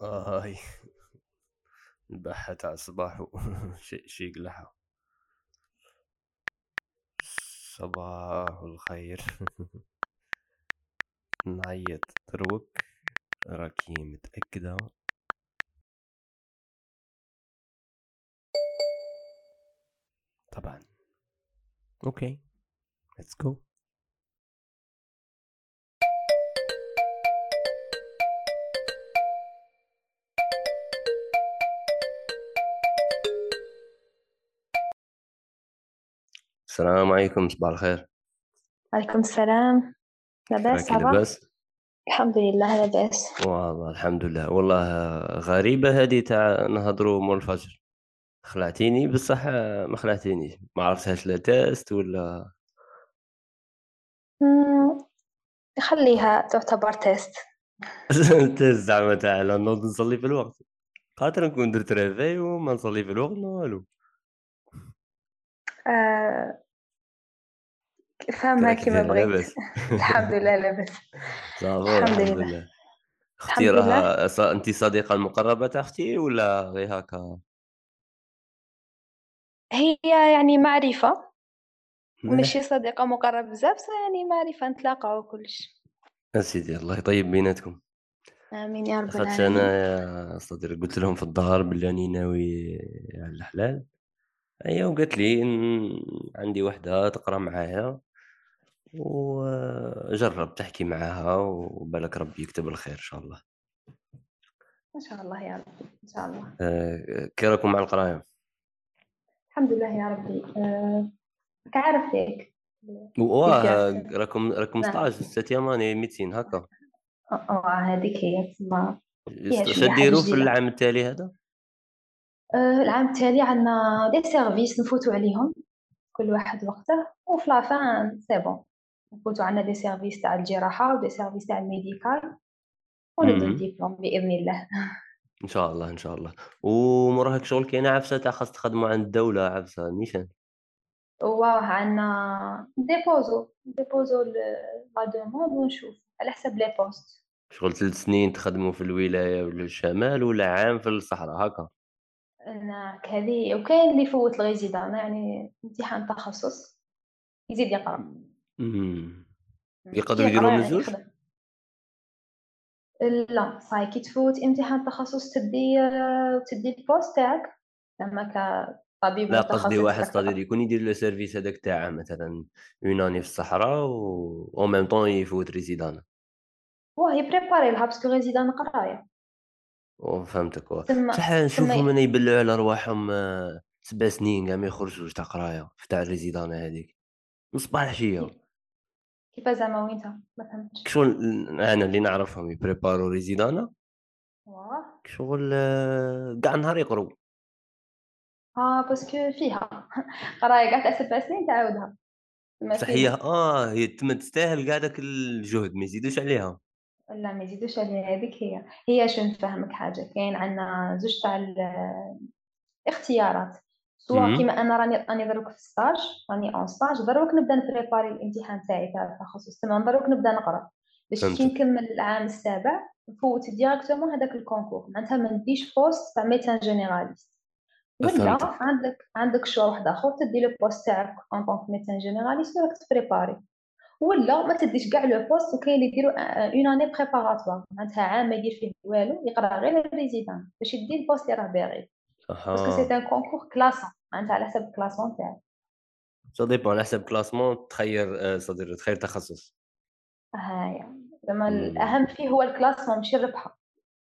آي الباحة تاع الصباح شي قلعها صباح الخير. نعيط. دروك راكي متأكدة. طبعا. okay. let's go السلام عليكم صباح الخير. عليكم السلام. لاباس لاباس؟ الحمد لله لاباس. والله الحمد لله. والله غريبة هذه تاع نهضروا مور الفجر. خلعتيني؟ بصح ما خلعتينيش. ما عرفتهاش لا test ولا خليها تعتبر test. test زعما تاع لا نوض نصلي في الوقت. خاطر نكون درت réveil وما نصلي في الوقت والو آه فاهمة كيما بغيت. الحمد لله لاباس. الحمد لله. أختي راها انت صديقة المقربة تاع أختي ولا غير هكا؟ هي يعني معرفة. ماشي صديقة مقربة بزاف يعني معرفة نتلاقاو وكلش أسيدي الله يطيب بيناتكم. آمين يا رب العالمين أنا يا صديقي قلت لهم في الدار بلي راني ناوي على الحلال. هي وقالت لي عندي وحدة تقرأ معايا. وجرب تحكي معاها وبالك ربي يكتب الخير إن شاء الله. إن شاء الله يا ربي إن شاء الله. آه، كي راكم مع القراية؟ الحمد لله يا ربي. كعرف هيك؟ واه راكم راكم ستاج سيتيام ميتين هكا. آه هذيك هي تما ديروا في العام التالي هذا؟ أه العام التالي عندنا les services نفوتوا عليهم كل واحد وقته. وفي la fin c'est bon نفوتوا عندنا des services تاع الجراحة و des services تاع ال médical وندو الدبلوم بإذن الله. إن شاء الله إن شاء الله. ومراهق شغل كاينة عفسة تاع خاص تخدموا عند الدولة عفسة نيشان واه عندنا ديبوزو ديبوزو la demande ونشوف. على حسب les postes. شغل ثلاث سنين تخدموا في الولاية ولا الشمال ولا عام في الصحراء هكا. أنا هذه وكاين اللي يفوت ال résidanat يعني امتحان تخصص يزيد يقرأ. يقدروا يديروا من الزوج لا صاي كي تفوت امتحان تخصص تدي تدي ال poste تاعك زعما كطبيب لا قصدي واحد صديق يكون يدير le service هذاك تاعه مثلا une année في الصحراء و au même temps يفوت résidanat واه يبريباري لها parce que résidanat قراية. فهمتك. بصح نشوفهم أنا يبلعوا على رواحهم آه، سبع سنين كاع ما يخرجوش تاع قراية في تاع ال résidanat هذيك. من صباح كيف زعما وين ما فهمتش. شغل أنا اللي نعرفهم يبريبارو résidanat. واه شغل آه، كاع نهار يقرو آه parce que فيها. قرايه كاع تاع سبع سنين تعاودها؟ صح هي آه هي تما تستاهل كاع داك الجهد ما يزيدوش عليها. لا ما يزيدوش عليها هذيك هي. هي شو نفهمك حاجة؟ كاين عندنا زوج تاع الاختيارات soit كيما أنا راني راني دروك في stage راني en stage دروك نبدا نبريباري الامتحان تاعي تاع التخصص. تما دروك نبدا نقرأ. باش كي نكمل العام السابع نفوت directement هذاك ال concours معناتها ما نديش poste تاع médecin généraliste ولا عندك عندك شو واحد آخر تدي le poste تاعك en tant que médecin généraliste وراك تبريباري. ولا ما تديش كاع le poste وكاين اللي يديروا une année préparatoire معناتها عام ما يدير فيه والو يقرأ غير ال résidanat باش يدي ال poste اللي راه باغي. parce que c'est un concours classant معناتها على حسب ال classement تاعك ça dépend على حسب classement تخير صدر تخير تخصص. هايا زعما الاهم فيه هو ال classement ماشي الربحه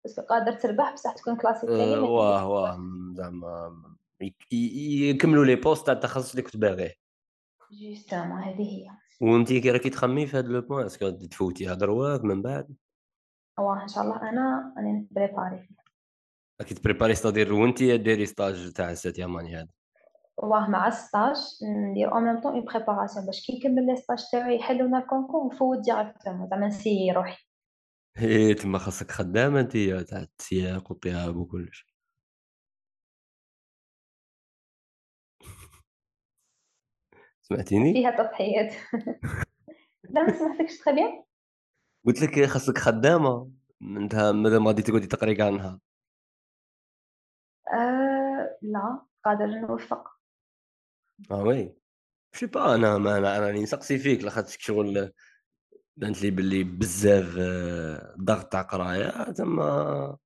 بس قادر تربح بصح تكون classé ثاني واه واه زعما يكملوا les postes تاع التخصص اللي كنت باغيه. justement هذه هي. وأنت كي راكي تخمي في هذا le point est-ce que تفوتيها دروك من بعد؟ واه إن شاء الله أنا راني نبريباري راكي تبريباري c'est-à-dire وانت ديري stage تاع ال septième année هذا؟ واه مع ال stage ندير en même temps une préparation باش كي نكمل les stages تاعي يحلونا ال concours نفوت directement زعما نسيي روحي. إيه تما خاصك خدامة انت تاع السياق والطياب وكلش. سمعتيني؟ فيها تضحيات. لا ما سمعتكش تخي بيان قلت لك خاصك خدامة. انت مادام غادي تقعدي تقري كاع النهار. آه لا قادر نوفق. آه وي. شي با أنا ما أنا راني نسقسي فيك لاخاطش شغل بانت لي باللي بزاف آه، ضغط تاع قراية تما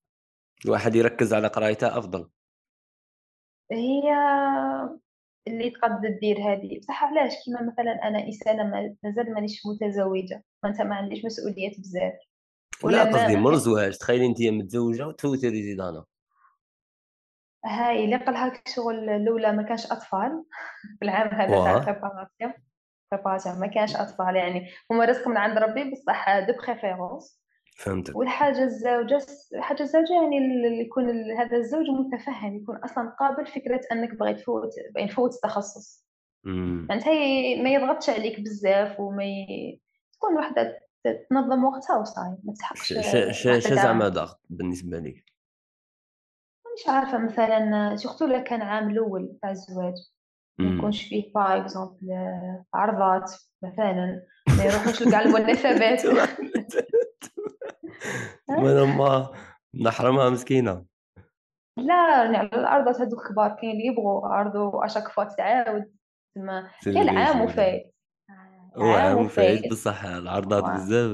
الواحد يركز على قرايته أفضل. هي اللي تقد دير هذه. بصح علاش؟ كيما مثلا أنا إنسانة مازال مانيش متزوجة فأنت ما عنديش مسؤوليات بزاف. ولا لا قصدي مر زواج تخيلي أنت متزوجة وتفوتي résidanat هاي اللي قالها شغل الأولى ما كانش أطفال. في العام هذا تاع préparation préparation ما كانش أطفال يعني. هما رزق من عند ربي بصح de préférence. فهمتك. والحاجة الزوجة الحاجة الزوجة يعني اللي يكون هذا الزوج متفهم يكون أصلا قابل فكرة أنك باغي تفوت باغي تفوت التخصص. يعني هي ما يضغطش عليك بزاف وما ي... تكون وحده تنظم وقتها وصاي ما تسحقش ش زعما ضغط بالنسبة لك مش عارفة مثلا surtout لو كان عام الأول تاع الزواج ما يكونش فيه par exemple عرضات مثلا ما يروحوش لكاع المناسبات. ما نحرمها مسكينة. لا يعني على الأرض هذوك كبار كاين اللي يبغوا عرضوا à chaque fois تعاود تما كاين عام وفايت عام وفايت بصح العرضات بزاف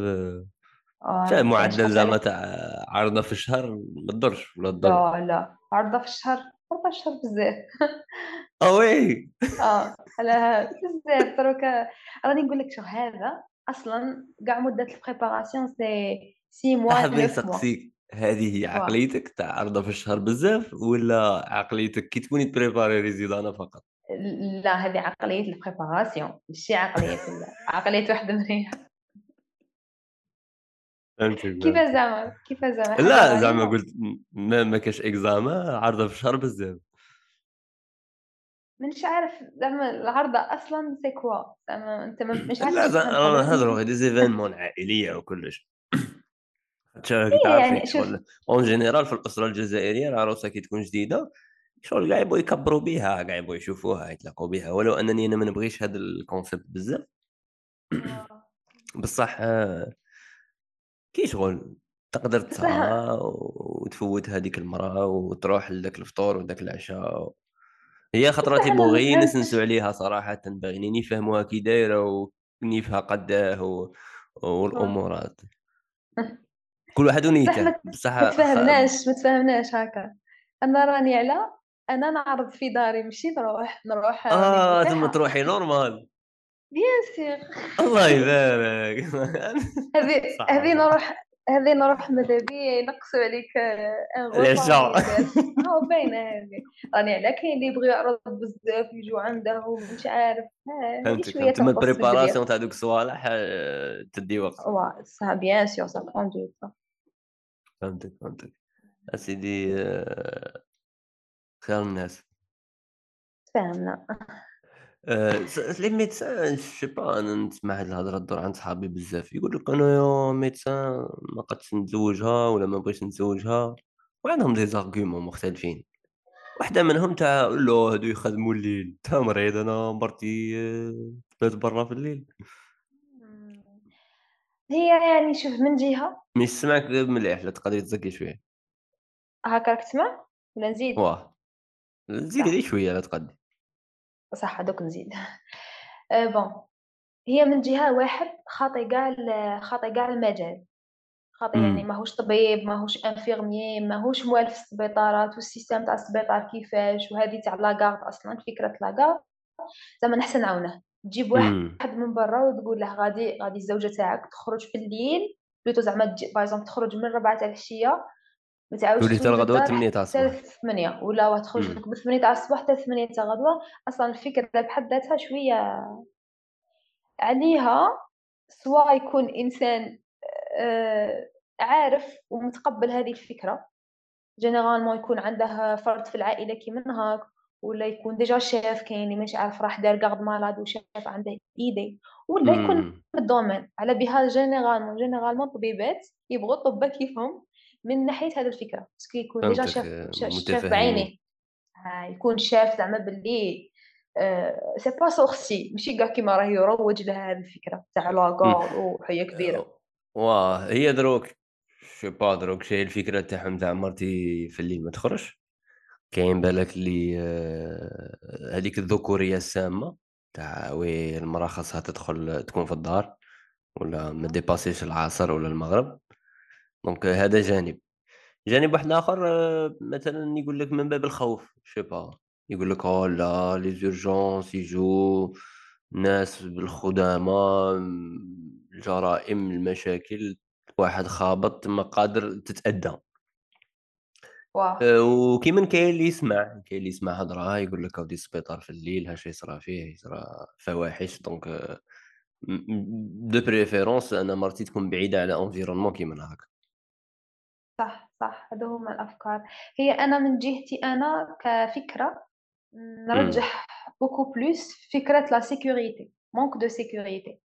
شايف معدل زعما تاع عرضه في الشهر ما تضرش ولا تضر لا لا. عرضه في الشهر عرضه في الشهر بزاف آه oui. آه على بزاف دروك راني نقول لك شو هذا؟ أصلا كاع مدة ال préparation c'est six mois حابين نسقسيك هذه هي عقليتك تاع عرضة في الشهر بزاف ولا عقليتك كي تكوني ت préparer résidanat فقط؟ لا هذه عقلية ال préparation ماشي عقلية عقلية واحد مريح كيفاش زعما؟ كيفاش زعما؟ لا زعما قلت ما, ما كاش إكزاما عرضة في الشهر بزاف. مانيش عارف زعما العرضة أصلا c'est quoi زعما أنت مش عارف لا زعما نهضروا غير des événements عائلية وكلش. يعني شغل. en général في الأسرة الجزائرية العروسه كي تكون جديدة شغل كاع يبغوا يكبروا بها كاع يبغوا يشوفوها يتلاقوا بها ولو أنني أنا ما نبغيش هذا ال concept بزاف. آه. بصح آه، كي شغل تقدر تسعى وتفوت هذيك المراه وتروح لذاك الفطور وداك العشاء هي خطرة تيبغوا غير نسنسوا عليها صراحة باغيين يفهموها كي دايرة ونيفها قداه والأمورات. كل واحد ونيته بصح ما تفهمناش ما تفهمناش هكا. أنا راني على أنا نعرض في داري ماشي نروح نروح آه ثم تروحي normal bien sûr الله يبارك. هذه هذه نروح هذه نروح ماذا بيا ينقصوا عليك إن العشاء ها باينه هذه. راني على كاين اللي يبغي يعرض بزاف يجوا عنده ومش عارف. فهمتك فهمت ال préparation تاع دوك الصوالح تدي وقت. وا ça bien sûr ça prend du فهمتك فهمتك. أسيدي خير الناس تفاهمنا. les médecins je sais pas أنا نسمع هاد الهضرة تدور عند صحابي بزاف. يقول لك أنا يا médecin ما قدش نتزوجها ولا ما بغيتش نتزوجها وعندهم des arguments مختلفين. واحدة منهم تاع لا هادو يخدموا الليل. انت مريض أنا مرتي تبات برا في الليل. هي يعني شوف من جهة. مش سمعك مليح لا تقدري تزكي شوية. هاكا راك تسمع؟ ولا نزيد؟ واه. زيد غير شوية لا تقدي صح دوك نزيد. bon هي من جهة واحد خاطي كاع خاطي كاع المجال. خاطي يعني ماهوش طبيب ماهوش infirmier ماهوش موالف السبيطارات وال système تاع السبيطار كيفاش وهذه تاع la garde أصلا فكرة la garde زعما نحسن نعاونه تجيب واحد من برا وتقول له غادي غادي الزوجة تاعك تخرج في الليل plutôt زعما باغ تخرج من ربعة تاع العشية ما تعاودش تولي حتى الغدوة 8 تاع الصباح 8 ولا تخرج ب 8 تاع الصباح حتى 8 تاع الغدوه أصلا الفكرة بحد ذاتها شوية عليها سواء يكون إنسان آه، عارف ومتقبل هذه الفكرة. généralement يكون عنده فرد في العائلة كيما هاك ولا يكون déjà شاف كاين اللي مش عارف راح دار garde malade وشاف عنده idée. ولا يكون في ال domaine. على بها généralement généralement طبيبات يبغوا طبا كيفهم. من ناحية هذه الفكرة parce que يكون déjà شاف شاف بعينيه. يكون شاف زعما باللي c'est pas sorcier ماشي كاع كيما راه يروج لها هذه الفكرة تاع la garde وحيه كبيرة. واه هي دروك. je sais pas دروك شي الفكرة تاعهم تاع مرتي في الليل ما تخرج كاين بالك اللي آه، هذيك الذكورية السامة تاع oui المراه خاصها تدخل تكون في الدار ولا ما dépasser ش العصر ولا المغرب. donc هذا جانب. جانب واحد آخر آه، مثلا يقول لك من باب الخوف je sais pas يقول لك أو لا les urgences يجو ناس بالخدامى الجرائم المشاكل واحد خابط ما قادر تتأدى. واه وكيما كاين اللي يسمع كاين اللي يسمع هضره يقول لك أودي السبيطار في الليل هاش يصرى فيه يصرى فواحش. donc de préférence أنا مرتي تكون بعيدة على environnement كيما هكا صح صح هادو هما الأفكار. هي أنا من جهتي أنا كفكرة نرجح beaucoup plus فكرة la sécurité manque de sécurité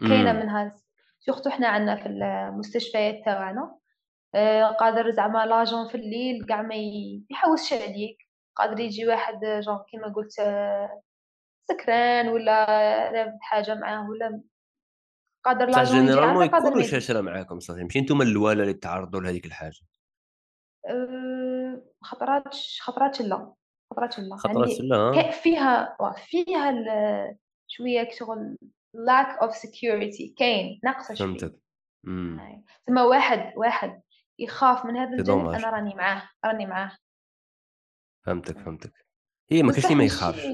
كاينة منها. surtout حنا عندنا في المستشفيات تاعنا آه، قادر زعما l'agent في الليل كاع ما يحوسش عليك قادر يجي واحد jeune كيما قلت آه، سكران ولا لابد حاجة معاه ولا قادر يجي généralement يكونوا. شاشره معاكم صافي ماشي نتوما الاولى اللي تعرضوا لهذيك الحاجة؟ أه، خطرات خطرات لا خطرات لا. خطرات عندي لا؟ كا- فيها فيها شوية شغل la sécurité كاين ناقصة شوية فهمتك. ثم واحد واحد يخاف من هذا الجانب dommage. أنا راني معاه راني معاه. فهمتك فهمتك. هي ما كاينش اللي ما يخافش.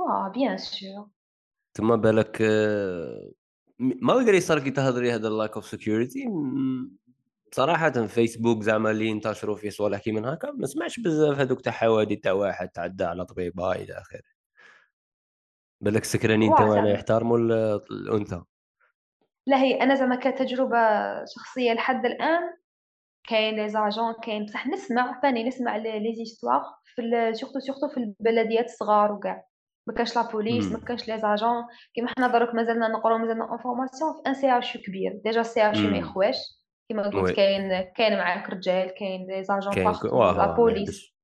آه bien sûr. ثم بالك آه، ما يقدر يصير كي تهضري هذا ال lack of security صراحة فيسبوك زعما اللي ينتشروا فيه صوالح كيما هكا ما سمعش بزاف هذوك تاع حوادث تاع واحد تعدى على طبيبة إلى آخره. بالك السكرانين تاعنا. يحترموا ال- الأنثى. لا هي أنا زعما كتجربة شخصية لحد الآن كاين les agents كاين بصح نسمع ثاني نسمع les histoires في surtout surtout في البلديات الصغار وكاع. ما كانش la police ما. كانش les agents كيما حنا دروك مازلنا نقرأو مازلنا en formation في un CHU كبير. déjà CHU ما. يخواش. كيما. قلت كاين كاين معاك رجال كاين les agents partout la police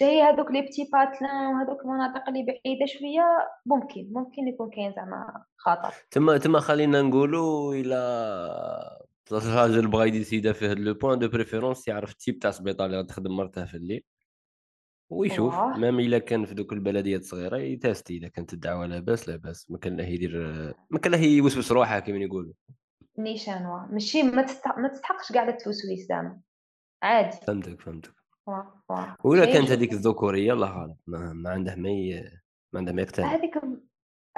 هي هذوك les petits patelins وهذوك المناطق اللي بعيدة شوية ممكن ممكن يكون كاين زعما خطر. تما تما خلينا نقولوا إلى الراجل بغا يديسيدا في هذا le point de préférence يعرف ال type تاع السبيطار اللي غتخدم مرته في الليل. ويشوف واه. même إلا كان في دوك البلديات الصغيرة يتاستي اذا كانت الدعوه لاباس لاباس ما كان له يدير ما كان له يوسوس روحه كيما يقولوا. نيشان واه. ماشي ما تستحق ما تستحقش كاع التوسويس زعما عادي. فهمتك فهمتك. واه واه ولا كانت. هذيك الذكورية الله غالب ما, ما عنده ما ي... ما عنده ما يقتنع. هذيك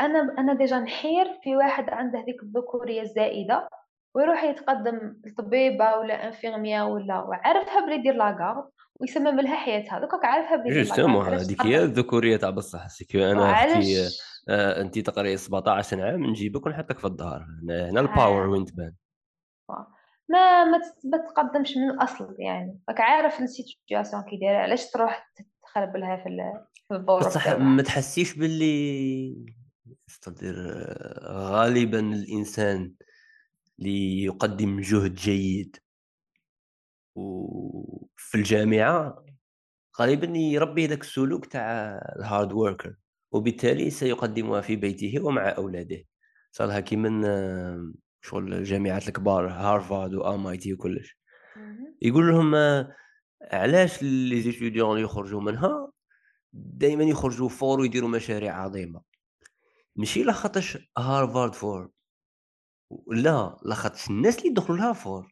أنا أنا déjà نحير في واحد عنده هذيك الذكورية الزائدة ويروح يتقدم لطبيبة ولا infirmière ولا وعارفها بلي يدير la garde. ويسمم لها حياتها. دوكا عارفها بلي justement هذيك هي؟ الذكورية تاع بصح c'est que أنا أختي آه انت تقري 17 عام نجيبك ونحطك في الدار هنا, آه. ال power وين تبان ما ما تقدمش من الأصل يعني. راك عارف ال situation كي دايرة علاش تروح تخرب لها في ال- في الظروف بصح ما تحسيش باللي استدير غالبا الإنسان اللي يقدم جهد جيد. وفي الجامعة غالبا يربي ذاك السلوك تاع ال hard worker وبالتالي سيقدمها في بيته ومع أولاده. صالها كي من آه، شغل الجامعات الكبار هارفارد و MIT وكلش. يقول لهم آه، علاش les étudiants يخرجوا منها دائما يخرجوا fort ويديروا مشاريع عظيمة؟ ماشي لخاطرش هارفارد fort لا لخاطرش الناس اللي دخلوا لها fort.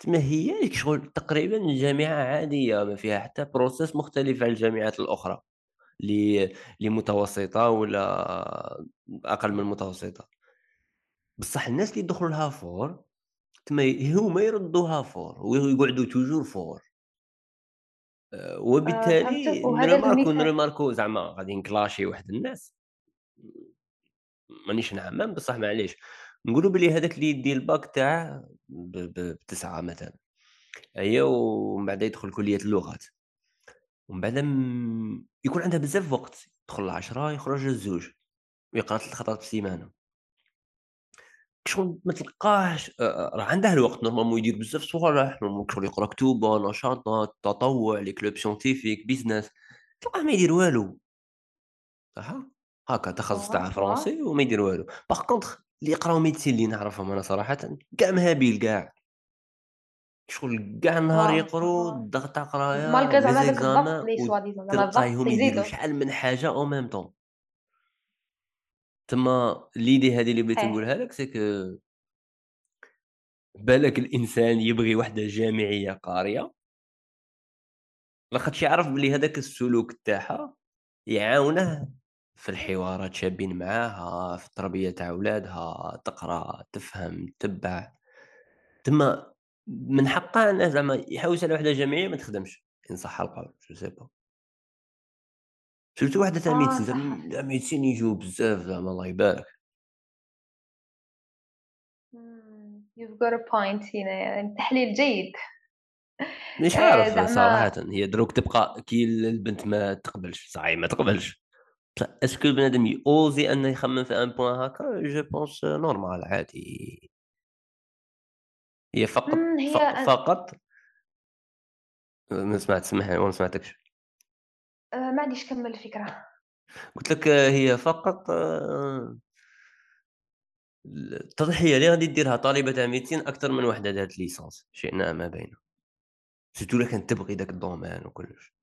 تما هي شغل تقريبا جامعة عادية ما فيها حتى process مختلف عن الجامعات الأخرى اللي اللي متوسطه ولا أقل من المتوسطه بصح الناس اللي دخلوا لها fort تما هما يردوها fort ويقعدوا toujours fort وبالتالي نرماركو. نرماركو زعما غادي نكلاشي واحد الناس. مانيش نعمم بصح معليش. نقولوا بلي هذاك اللي يدي الباك تاع ب- ب- بتسعة مثلا. هي ومن بعد يدخل كلية اللغات. ومن بعد م- يكون عندها بزاف وقت. يدخل العشرة يخرج الزوج. ويقرا ثلاث خطرات في السيمانه شغل ما تلقاهش آه، راه عنده الوقت. normalement يدير بزاف صوالح normalement شغل يقرأ كتوبه نشاطات تطوع les clubs scientifiques business تلقاه ما يدير والو. صح هاكا تخصص تاع. français وما يدير والو. par contre اللي يقراو médecine اللي نعرفهم أنا صراحة كاع مهابيل كاع شغل كاع النهار wow! يقروا الضغط تاع قرايه لي زعما هذاك الضغط اللي soi-disant اللي يديروا. شحال من حاجة au même temps تما l'idée هذه اللي بغيت صحيح. نقولها لك c'est que بالك الإنسان يبغي وحدة جامعية قارية لاخاطش يعرف بلي هذاك السلوك تاعها يعاونه في الحوارات شابين معاها في التربية تاع ولادها تقرأ تفهم تتبع تما من حقها انه زعما يحوس على وحدة جامعيه ما تخدمش إن صح القول je sais pas surtout وحدة تاع آه médecine صح. تاع médecine يجيو بزاف زعما الله يبارك إمم، you've got a point هنا يعني تحليل جيد. مش آآ عارف زعما صراحة هي دروك تبقى كي البنت ما تقبلش صحيح ما تقبلش بصح est-ce que بنادم يوزي انه يخمم في un point هكا je pense normal عادي هي فقط هي ف- أ فقط ما سمعت سمح ولا ما سمعتكش آآ معليش كمّل الفكرة. قلت لك هي فقط آه، التضحية. اللي غادي ديرها طالبة تاع médecine أكثر من وحدة دارت ليسانس؟ شئنا أم أبينا. surtout إلا كانت تبغي داك ال domaine وكلش.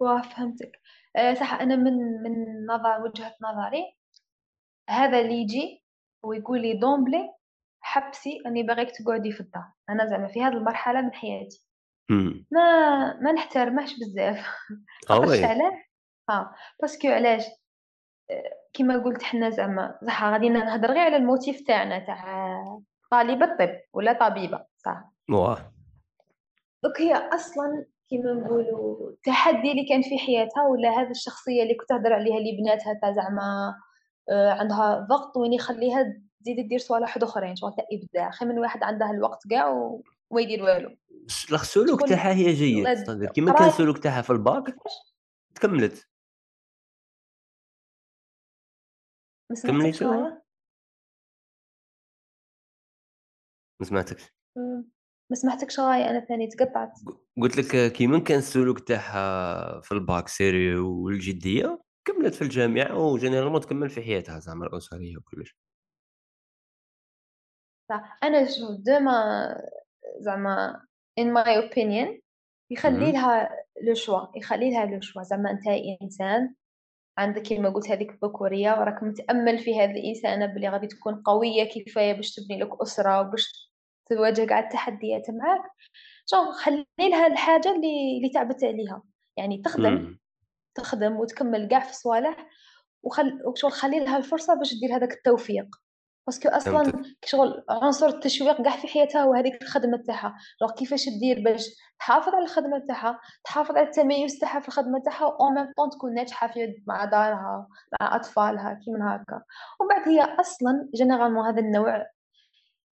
واه فهمتك. آآ صح أنا من من نظر وجهة نظري هذا اللي يجي ويقول لي d'emblée حبسي راني باغيك تقعدي في الدار، أنا زعما في هذه المرحلة من حياتي. ما ما نحترمهش بزاف. آه عرفتش oui. علاه؟ آه، parce que علاش؟ آآ كيما قُلت حنا زعما صح غادي نهضر غير على ال motif تاعنا تاع طالبة طِب ولا طبيبة صح، واه. دوك هي أصلًا كيما نقولوا التحدي اللي كان في حياتها ولا هذه الشخصية اللي كنت تهضر عليها اللي بناتها تاع زعما آآ عندها ضغط وين يخليها تزيد دير صوالح وحدوخرين شغل تاع إبداع، خير من واحد عنده الوقت كاع و وما يدير والو، السلوك تاعها هي جيد كيما كان السلوك تاعها في الباك؟ تكملت. غاية؟ ما سمعتكش. ما سمعتكش غاية أنا ثاني تقطعت. قلت لك كيما كان السلوك تاعها في الباك sérieux والجدية كملت في الجامعة و généralement تكمل في حياتها زعما الأسرية وكلش. صح، أنا شوف ديما زعما in my opinion يخلّي لها le choix يخلّي لها le choix. زعما أنت إنسان عندك كيما قُلت هذيك الذكورية وراك متأمّل في هذه الإنسانة بلي غادي تكون قوية كفاية باش تبني لك أسرة وباش تواجه كاع التحديات معاك، شوف خلّي لها الحاجة اللي اللي تعبت عليها، يعني تخدم إمم، تخدم وتكمّل كاع في صوالح وخل وشغل خلّي لها الفرصة باش دير هذاك التوفيق، parce que فهمتك، شغل عنصر التشويق كاع في حياتها هو هذيك الخدمة تاعها، جونغ كيفاش دير باش تحافظ على الخدمة تاعها، تحافظ على التميز تاعها في الخدمة تاعها و en même temps تكون ناجحة في مع دارها، مع أطفالها كيما هاكا، ومن بعد هي أصلًا généralement هذا النوع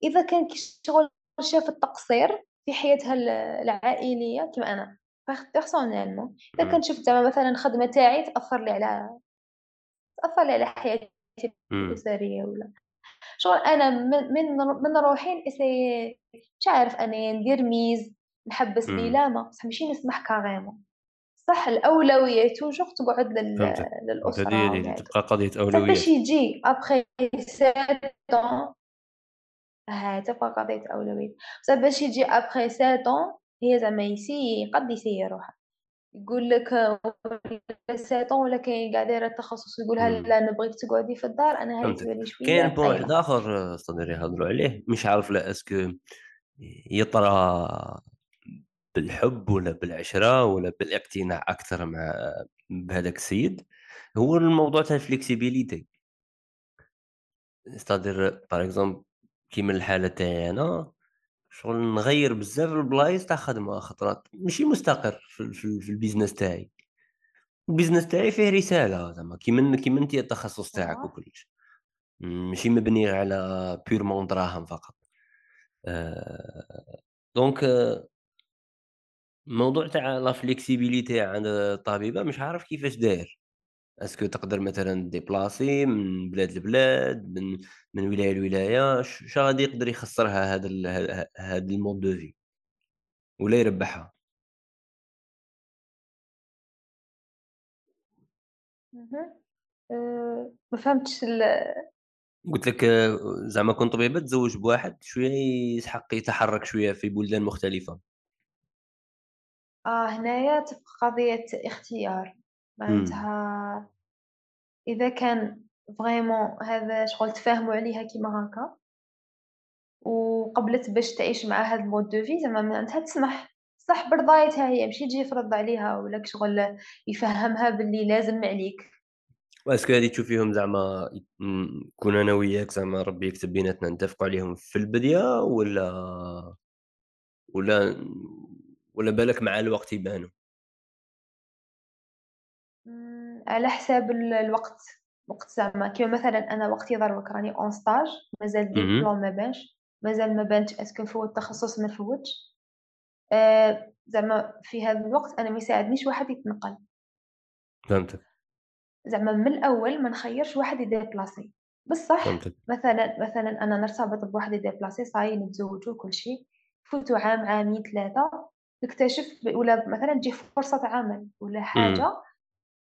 إذا كان كي شغل شافت تقصير في حياتها ال العائلية كيما أنا بيغ personnellement. إذا إمم، كنت شفت زعما مثلًا الخدمة تاعي تأثّر لي على تأثّر لي على حياتي إمم، الأسرية ولا. شغل أنا من من من روحي نأسايي مش عارف أنايا ندير ميز نحبّس لي إمم، لا ما بصح ماشي نسمح كاريمون، صح الأولوية توجور تقعد لل فهمت هذه تبقى قضية بصح باش يجي. Après 7 ans ها تبقى قضية أولويات، بصح باش يجي 7 ans هي زعما يسيي قد يسيي روحه، يقول لك ولا 7 ans ولا كاين قاع دايرة التخصص. يقولها لا نبغيك تقعدي في الدار، أنا هاي فهمتك. تبان لي شوية كاين point واحد طايلة. آخر صديقي يهضروا عليه. مش عارف لا est-ce que يطرى بالحب ولا بالعشرة ولا بالاقتناع أكثر مع بهذاك السيد، هو الموضوع تاع ال flexibilité c'est-à-dire par exemple كيما الحالة تاعي أنا، شغل نغيّر بزاف البلايص تاع خدمة خطرات ماشي مستقر في في في ال business تاعي، ال business تاعي فيه رسالة زعما كيما كيما أنتِ التخصص تاعك آه. وكلش، ماشي مبني على purement دراهم فقط، آآ donc الموضوع تاع la flexibilité عند الطبيبة مش عارف كيفاش داير. اسكو تقدر مثلًا تديبلاصي من بلاد لبلاد، من من ولاية لولاية، ش اش غادي يقدر يخسرها هذا هذا الmode de vie ولا يربحها؟ آآ ما فهمتش ال قلت لك زعما كون طبيبه تزوج بواحد شوية يسحق يتحرك شوية في بلدان مختلفة. آه هنايا تبقى قضية اختيار. معناتها إذا كان vraiment هذا شغل تفاهموا عليها كيما هاكا وقبلت باش تعيش مع هاد ال mode de vie زعما معناتها تسمح صح برضايتها هي ماشي تجي يفرض عليها ولا شغل يفهمها باللي لازم عليك. و est-ce que هادي تشوفيهم زعما كون أنا وياك زعما ربي يكتب بيناتنا نتفقوا عليهم في البداية ولا ولا ولا بالك مع الوقت يبانوا. على حساب الوقت. وقت زعما. كيما مثلا أنا وقتي دروك راني en stage مازال الدبلوم ما بانش. مازال ما بانش. est-ce que نفوت التخصص ما نفوتش آه زعما في هذا الوقت أنا ما يساعدنيش واحد يتنقل. فهمتك. زعما من الأول ما نخيرش واحد يديبلاسي. بصح فهمتك. مثلا مثلا أنا نرتبط بواحد يديبلاسي صاي نتزوجوا كل شيء. فوتوا عام عامين ثلاثة. نكتشف ولا مثلا تجي فرصة عمل ولا حاجة.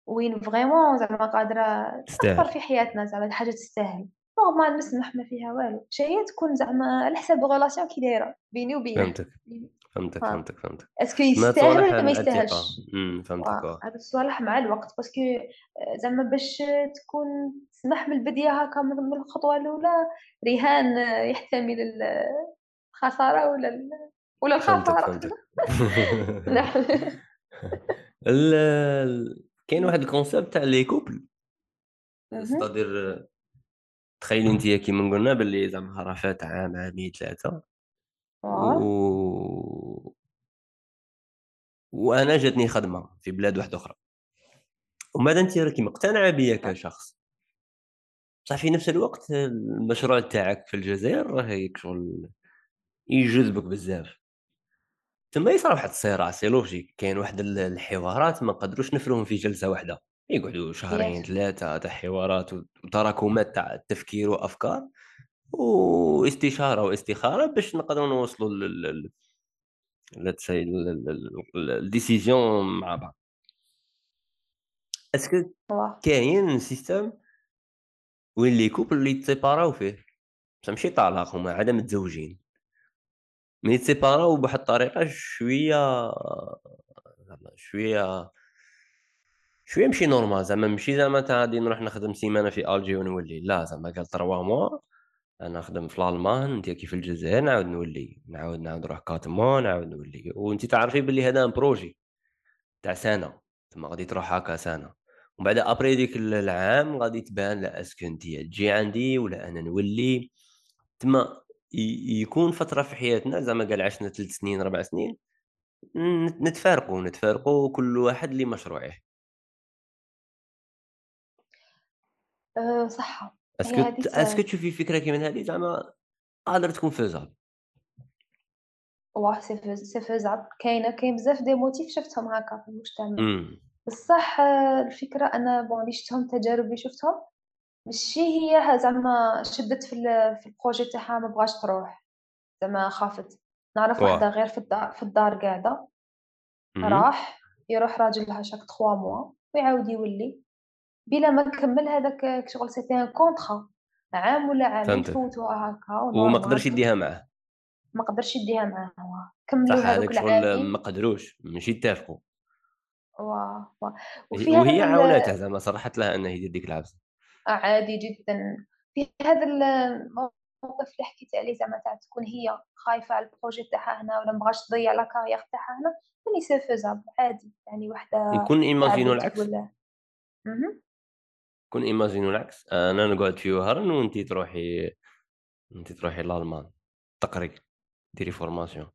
وين vraiment زعما قادرة تستاهل. في حياتنا زعما حاجة تستاهل. normal نسمح ما فيها والو. شي تكون زعما على حساب ال relation كي دايرة بيني وبينك. فهمتك. فهمتك فهمتك فهمتك. est-ce que يستاهل ولا ما يستاهلش؟ فهمتك هذا الصالح مع الوقت parce que زعما باش تكون تسمح من البدايه هكا من الخطوة الأولى رهان يحتمل الخساره ولا ولا الخسارة. نعم. كاين واحد ال concept تاع les couples c'est-à-dire تخيلي انت كيما قلنا باللي زعما راه فات عام عامين ثلاثة. و وأنا جاتني خدمة في بلاد واحدة أخرى. بعد انت راكي مقتنعة بيا كشخص. بصح في نفس الوقت المشروع تاعك في الجزائر راه شغل يجذبك بزاف. تما يصرا واحد الصراع c'est logique كاين واحد الحوارات ما نقدروش نفرهم في جلسة واحدة. يقعدوا شهرين ثلاثة تاع حوارات وتراكمات تاع التفكير وأفكار واستشاره واستخارة باش نقدروا نوصلوا لل la décision مع بعض. اسكو كاين سيستم وين لي كوبل اللي يتسيباراو فيه؟ ماشي طلاق هما عدم متزوجين مي يتسيباراو بواحد الطريقة شوية شوية شوية ماشي نورمال زعما ماشي زعما تاع غادي نروح نخدم سيمانة في الجي ونولي لا زعما قال 3 موا أنا نخدم في الألمان أنت كيف الجزائر نعاود نولي نعاود نعاود نروح كاتمون نعاود نولي وأنت تعرفي باللي هذا بروجي تاع سنة تما غادي تروح هكا سنة. ومن بعد après ديك العام غادي تبان لا est-ce que أنت تجي عندي ولا أنا نولي. تما يكون فترة في حياتنا زعما قال عشنا ثلاث سنين ربع سنين نتفارقوا نتفارقوا كل واحد لمشروعه أه صح. est-ce que est-ce que تشوفي فكرة كيما هذه زعما قادر تكون faisable واه c'est faisable كاينة كاين بزاف des motifs شفتهم هكا في المجتمع. بصح الفكرة أنا bon اللي شفتهم تجارب اللي شفتهم ماشي هي زعما شدت في في ال projet تاعها ما بغاش تروح. زعما خافت. نعرف وحده غير في الدار في الدار قاعدة. راح يروح راجلها chaque 3 mois ويعاود يولي. بلا ما نكمل هذاك شغل c'était un contrat عام ولا عامين فوتوها هكا وما قدرش يديها معاه. ما قدرش يديها معاه كملوا هذوك العامين. ما قدروش ماشي اتفقوا واه وهي عاونتها زعما صرحت لها انه يدير ديك العفسة عادي جدا. في هذا الموقف اللي حكيت عليه زعما تاع تكون هي خايفة على ال projet تاعها هنا ولا مبغاش تضيع la carrière تاعها هنا يعني c'est faisable عادي. يعني وحدة نكون ايماجينو العكس. كون imaginons العكس. أنا نقعد في وهران وانت تروحي انت تروحي لألمان. تقري ديري formation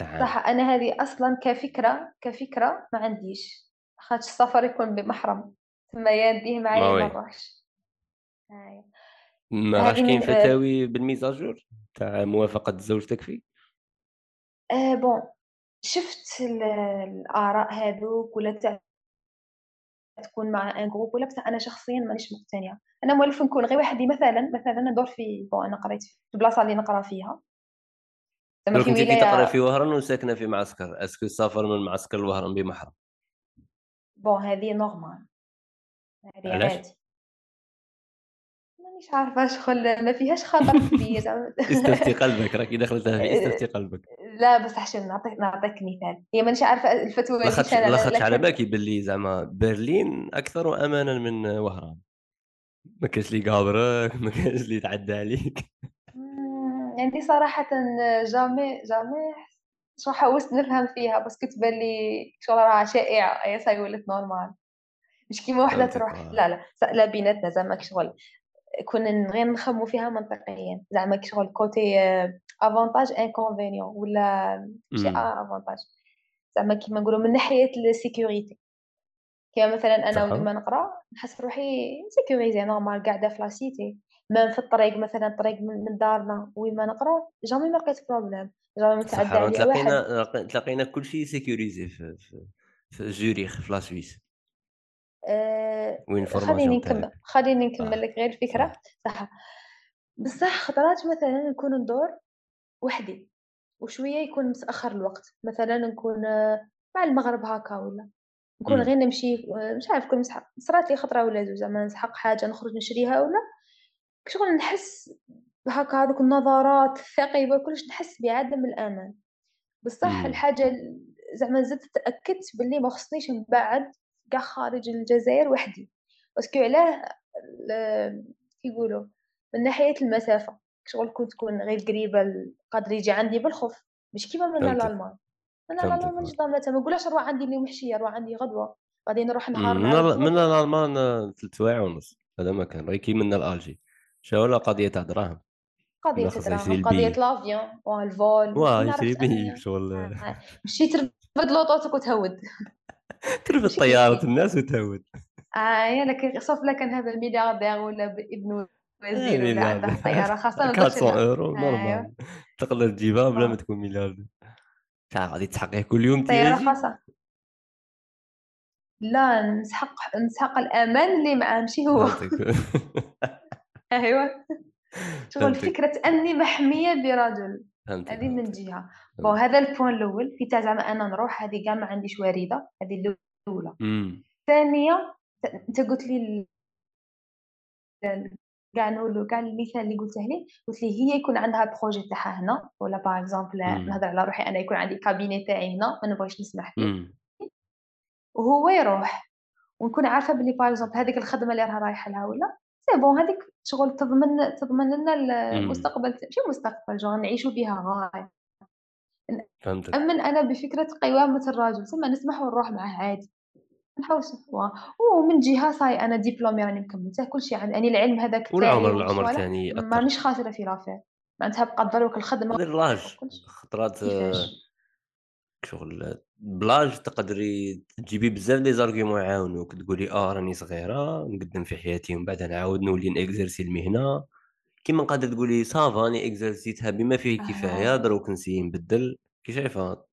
صح أنا هذه أصلا كفكرة كفكرة ما عنديش. خاطر السفر يكون بمحرم. ثم يديه معايا ما نروحش ما راش كاين فتاوي بال mise à jour تاع موافقة الزوج تكفي آه bon. شفت الآراء هذوك ولا تاع تكون مع un groupe ولا بصح أنا شخصيا مانيش مقتنعة. أنا مولف نكون غير وحدي مثلا مثلا ندور في bon أنا قريت في البلاصه اللي نقرأ فيها. زعما في ولايه تقرا في وهران وساكنه في معسكر؟ est-ce que السفر من معسكر لوهران بمحرم؟ bon هذه normal عادي مش عارفة شغل ما فيهاش خطر كبير. استفتي قلبك راكي داخله في استفتي قلبك. لا بس عشان نعطيك نعطيك مثال. هي مانيش عارفة الفتوى لاخاطش لاخاطش على بالك يبان زعما برلين أكثر امانا من وهران. ما كاينش اللي يقابرك ما كاينش اللي يتعدى عليك. يعني صراحة jamais jamais شو حاولت نفهم فيها بس كنت تبان لي شغل راها شائعه اي صاي ولات normal مش كيما وحدة تروح. لا لا. لا بيناتنا زعما شغل كنا غير نخمو فيها منطقيا. زعما شغل côté avantages inconvénients ولا ماشي avantage زعما كيما نقولوا من ناحية ال sécurité. كيما مثلا أنا ولما نقرأ نحس روحي sécurisée normal قاعدة في la cité ما في الطريق مثلا الطريق من دارنا وين ما نقرأ jamais ما لقيت problème jamais متعدى عليا تلاقينا تلاقينا كلشي sécurisé في, في, في زوريخ في la Suisse أه وين خليني نكمل خليني نكمل لك غير الفكرة. صح. بصح خطرات مثلا نكون ندور وحدي وشوية يكون متأخر الوقت. مثلا نكون مع المغرب هكا ولا. نكون غير نمشي مش عارف كل مسحق. صرات لي خطرة ولا زوج زعما نسحق حاجة نخرج نشريها ولا. شغل نحس هكا هذوك النظرات الثقيبه كلش نحس بعدم الأمان. بصح الحاجة زعما زدت تأكدت باللي ما خصنيش نبعد كاع خارج الجزائر وحدي. باسكو علاه كيقولوا من ناحية المسافة شغل كنت تكون غير قريبة قادر يجي عندي بالخوف. مش كيما من الألمان. من الألمان مانيش ضامنه ما نقولش نروح عندي اليوم محشيه نروح عندي غدوة غادي نروح نهار من, من الألمان ثلاث سوايع ونص. هذا ما كان. غير كي من الألجي. شو ولا قضية تاع دراهم؟ قضية دراهم قضية لافيون والفول واه يشري بيه شغل. مشي ترفد لوطوتك وتهود ترفد طيارة الناس وتهود آه لكن sauf لك هذا الملياردير ولا ابن وزير ولا عنده طيارة خاصة 400 اورو normal تقدر تجيبها بلا ما تكون ملياردير شحال غادي تسحقيه كل يوم طيارة خاصة. لا نسحق نسحق الأمان اللي معاه ماشي هو. أيوه. شغل فكرة أني محمية برجل. هذه من جهة. bon هذا ال point الأول في تاع زعما أنا نروح هذه كاع ما عنديش وريده هذه الأولى. الثانية أنت قلت لي كاع نقولوا كاع المثال اللي قلته لي قلت لي هي يكون عندها projet تاعها هنا ولا par exemple نهضر على روحي أنا يكون عندي cabinet تاعي هنا ما نبغيش نسمح فيه وهو يروح ونكون عارفة بلي par exemple هذيك الخدمة اللي راها رايحة لها ولا؟ c'est bon هذيك شغل تضمن تضمن لنا المستقبل ماشي المستقبل جو نعيشوا بها غاية. فهمتك. أمن أنا بفكرة قوامة الرجل ثم نسمح ونروح معاه عادي. نحاول نشوفوها ومن جهة صاي أنا ديبلومي راني مكملته كل شيء عندي يعني العلم هذاك والعمر العمر ثاني مانيش خاسرة في l'affaire. معناتها بقى دروك الخدمة l'âge. خطرات شغل ب l'âge تقدري تجيبي بزاف les arguments يعاونوك تقولي آه راني صغيرة نقدم في حياتي ومن بعد نعاود نولي ن exercer المهنة. كيما نقدر تقولي ça va راني exercé تها بما فيه الكفايه آه. دروك ن essayer نبدل كي شايفة.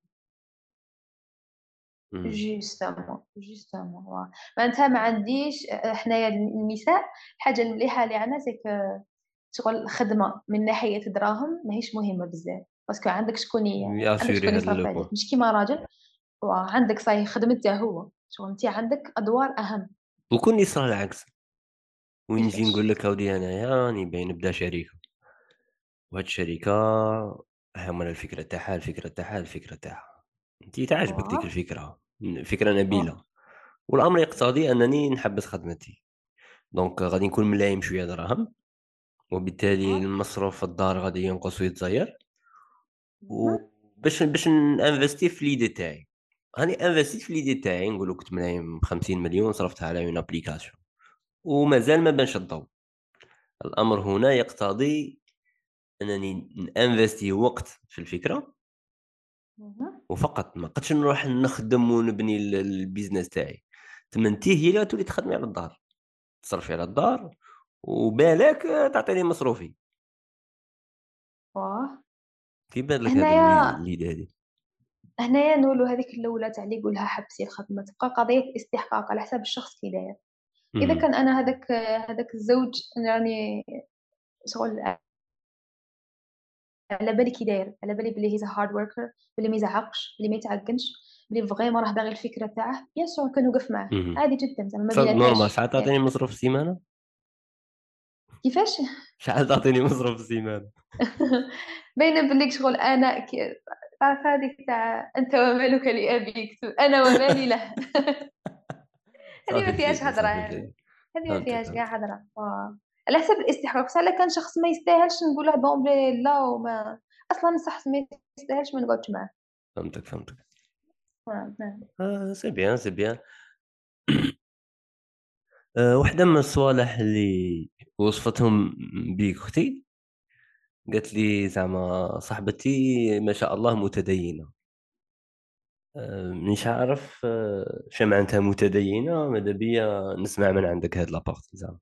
justement justement معناتها ما عنديش حنايا النساء الحاجة المليحه اللي عندنا c'est que شغل الخدمه من ناحية دراهم ماهيش مهمة بزاف parce que عندك شكون عندك شكون مش كيما راجل وعندك صاي خدمته هو. شغل انت عندك أدوار أهم. وكون يصرى العكس. وين نجي نقول لك أودي انايا راني باين نبدا شركه وهاد الشركة هما الفكرة تاعها الفكرة تاعها الفكرة تاعها. انت تعجبك ديك الفكرة. فكرة نبيلة. والأمر يقتضي أنني نحبس خدمتي. donc غادي نكون ملايم شوية دراهم. وبالتالي المصروف في الدار غادي ينقص ويتزاير. وباش باش ن investir في l'idée تاعي. راني انفستيت في l'idée تاعي نقول كنت ملايم 50 مليون صرفتها على une application. ومازال ما بانش الضوء الامر هنا يقتضي انني انفستي وقت في الفكرة. وفقط ما قدش نروح نخدم ونبني ال business تاعي. تما أنتي هي اللي تولي تخدمي على الدار. تصرفي على الدار وبالك تعطيني مصروفي. واه. كيف بان لك هذه الليلة هذه؟ هنايا نقولوا هذيك الاولى تاع اللي يقولها حبسي الخدمة تبقى قضية استحقاق على حساب الشخص كي داير اذا كان أنا هذاك هذاك الزوج يعني شغل على بالي كي داير على بالي بلي he's hard worker بلي ما يزعقش بلي ما يتعقزش بلي vraiment راه باغي الفكرة تاعه bien sûr كنوقف معاه. عادي جدا زعما ما normal شحال تعطيني مصروف السيمانة؟ كيفاش؟ شحال تعطيني مصروف في السيمانة. باينة بليك شغل أنا كي... تعرف هذيك تاع أنت ومالك لابيك أنا ومالي له. هذه ما فيهاش هضره هذه ما فيهاش كاع هضره على حسب الاستحقاق بصح كان شخص ما يستاهلش نقول له d'emblée لا وما أصلا شخص ما يستاهلش ما نقعدش معاه. فهمتك فهمتك. نعم. آه c'est bien c'est bien. آه وحدة من الصوالح اللي وصفتهم بيك أختي؟ قالت لي زعما صاحبتي ما شاء الله متدينة. آه مش عارف آه شو معناتها متدينة؟ ماذا بيا؟ نسمع من عندك هاد لابارتي زعما.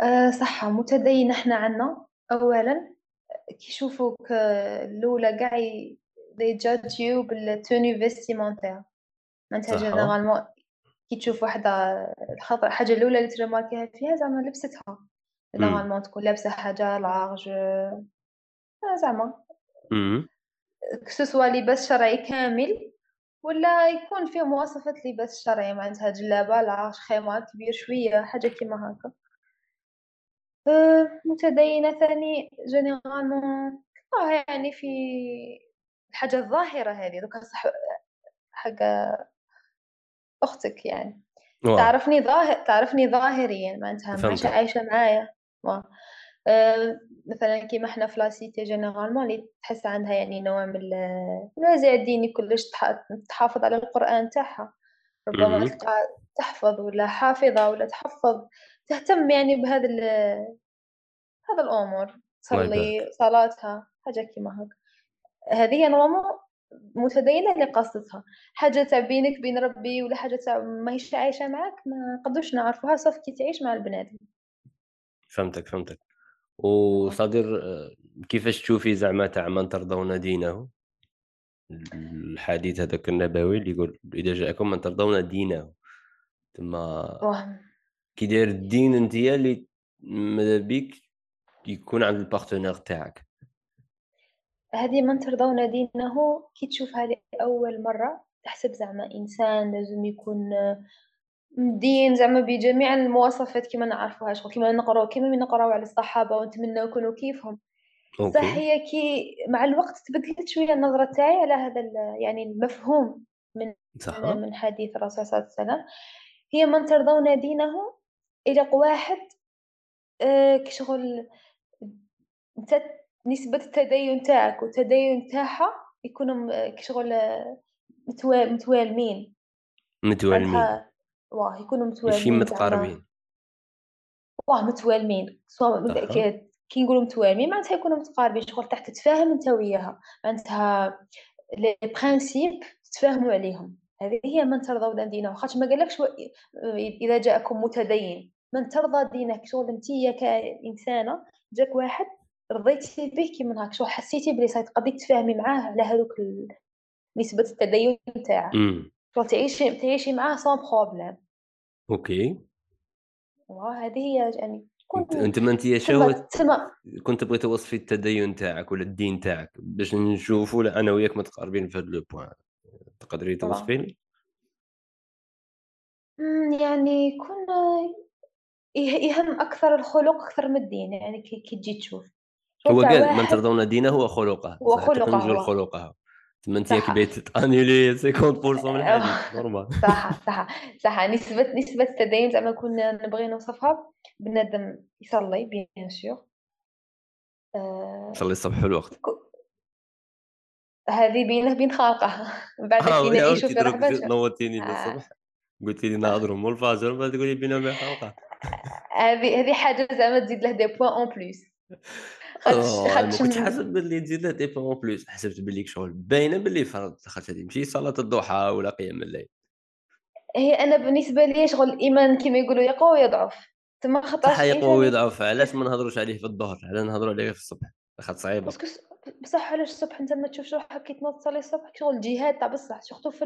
أه صح متدين إحنا عنا اولا. كي يشوفوك الأولى كاع they judge you بال tenue vestimentaire. معناتها généralement كي تشوف وحدة الخطر الحاجة الأولى اللي ترماركيها فيها زعما لبستها. normalement تكون لابسة حاجة large آه، زعما. que ce soit لباس شرعي كامل ولا يكون فيه مواصفات لباس شرعي معناتها جلابه large خمار كبير شوية حاجة كيما هكا. أه متدينة ثاني généralement آه يعني في الحاجة الظاهرة هذه دوكا صح حاجة أختك يعني. واو. تعرفني ظاهر تعرفني ظاهريا معناتها ماشي عايشة معايا. أه مثلا كيما حنا في la cité généralement اللي تحس عندها يعني نوع من الوازع الديني كلش تحافظ على القرآن تاعها. ربما تلقى تحفظ ولا حافظة ولا تحفظ تهتم يعني بهذا هذا الأمور. تصلي صلاتها حاجة كيما هكا. هذه normalement متدينة اللي قصدتها. حاجة تاع بينك بين ربي ولا حاجة تاع ماهيش عايشة معاك ما نقدوش نعرفوها صافي كي تعيش مع البنادم. فهمتك فهمتك. و c'est-à-dire كيفاش تشوفي زعما تاع من ترضون دينه؟ الحديث هذاك النبوي اللي يقول إذا جاءكم من ترضون دينه. ثم كي داير الدين أنت اللي ماذا بيك؟ يكون عند ال partenaire تاعك. هذه من ترضون دينه كي تشوفها لأول مرة تحسب زعما إنسان لازم يكون دين زعما بجميع المواصفات كما نعرفوها كما نقراو كما نقراو على الصحابة ونتمنى نكونوا كيفهم. صح هي كي مع الوقت تبدلت شوية النظرة تاعي على هذا يعني المفهوم من صح. من حديث الرسول صلى الله عليه وسلم. هي من ترضون دينه إلى واحد آه كشغل نسبة التدين تاعك والتدين تاعها يكونوا كشغل متوالمين. متوالمين. واه يكونوا متوالمين ماشي متقاربين. واه متوالمين. سواء كي نقولوا متوالمين معناتها يكونوا متقاربين شغل تحت تتفاهم أنت وياها. معناتها les principes تتفاهموا عليهم. هذه هي من ترضى دينه. خاطر ما قالكش إذا جاءكم متدين. من ترضى دينك شغل أنت كإنسانة جاك واحد رضيتي به كي من هاك. شو حسيتي بلي ça y est تقدي تتفاهمي معاه على هذوك نسبة التدين تاعه. شو تعيشي تعيشي معاه sans problème OK. وهذه هي يعني كنت أنت ما أنت شو كنت بغيت توصفي التدين تاعك ولا الدين تاعك باش نشوفوا أنا وياك متقاربين في هذا le point. تقدري توصفي يعني يكون يهم أكثر الخلق أكثر من الدين يعني كي تجي تشوف. هو قال من ترضون دينه وخلقه وخلقه خلقها ثم انت كي تانيلي 50% من الحديث normal. صح صح صح. نسبة نسبة التدين زعما كنا نبغي نوصفها بنادم يصلي bien sûr. يصلي الصبح الوقت. هذه بينه بين خالقه. بعد كي نعيشوا في رحبة نوضتيني الصبح قلت لي نهضروا مول الفجر بعد تقولي بينه وبين خالقه. هذه هذه حاجة زعما تزيد له des points en plus ما كنتش حاسب باللي تزيد له des points plus حسبت باللي شغل باينة باللي فرض خاطر هذه ماشي صلاة الضحى ولا قيام الليل. هي أنا بالنسبة لي شغل الإيمان كما يقولوا يقوى ويضعف تما خاطر يقوى ويضعف علاش ما نهضروش عليه في الظهر؟ علاش نهضروا عليه في الصبح؟ خاطر صعيبة. بصح علاش الصبح أنت ما تشوفش روحك كي تنوض تصلي الصبح؟ شغل الجهاد تاع بصح surtout في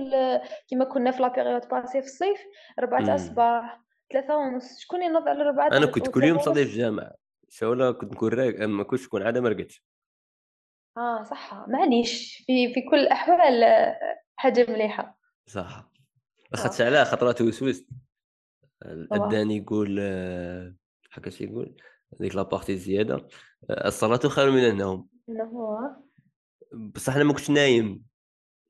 كيما كنا في la période passée في الصيف ربعة الصباح ثلاثة ونص شكون ينوض على ربعة أنا كنت كل يوم نصلي في الجامع شولا كنت نكون راك ما كنتش نكون عادة ما رقدتش آه صح. معليش. في في كل الأحوال حاجة مليحة. صح. اخذت على خطرات وسوست الداني يقول آه، هكا يقول هذيك لابارتي الزياده الصلاة خير من النوم. بصح أنا ما كنتش نايم.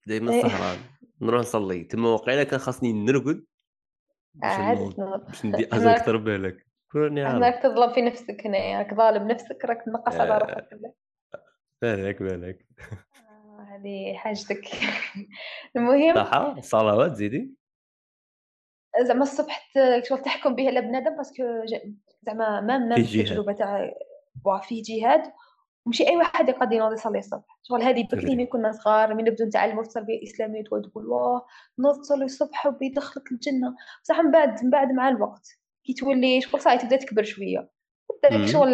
دائما إيه. سهران. نروح نصلي. تما واقيلا كان خاصني نرقد. باش ندي اجر أكثر بالك عارف راك تظلم في نفسك هنا راك ظالم نفسك راك تنقص على آه. روحك. بالك بالك آه، هذه حاجتك. المهم صح الصلوات زيدي. زعما الصبح شغل تحكم به على بنادم باسكو زعما ما ما التجربه تاع في جهاد. ماشي أي واحد يقدر ينوض يصلي الصبح. شغل هذه بكري ملي كنا صغار من نبدو نتعلموا في التربيه الاسلاميه تقول واه نوض تصلي الصبح وبيدخلك الجنة. بصح من بعد من بعد مع الوقت. كي تولي شغل صاي تبدا تكبر شوية. تبدا شغل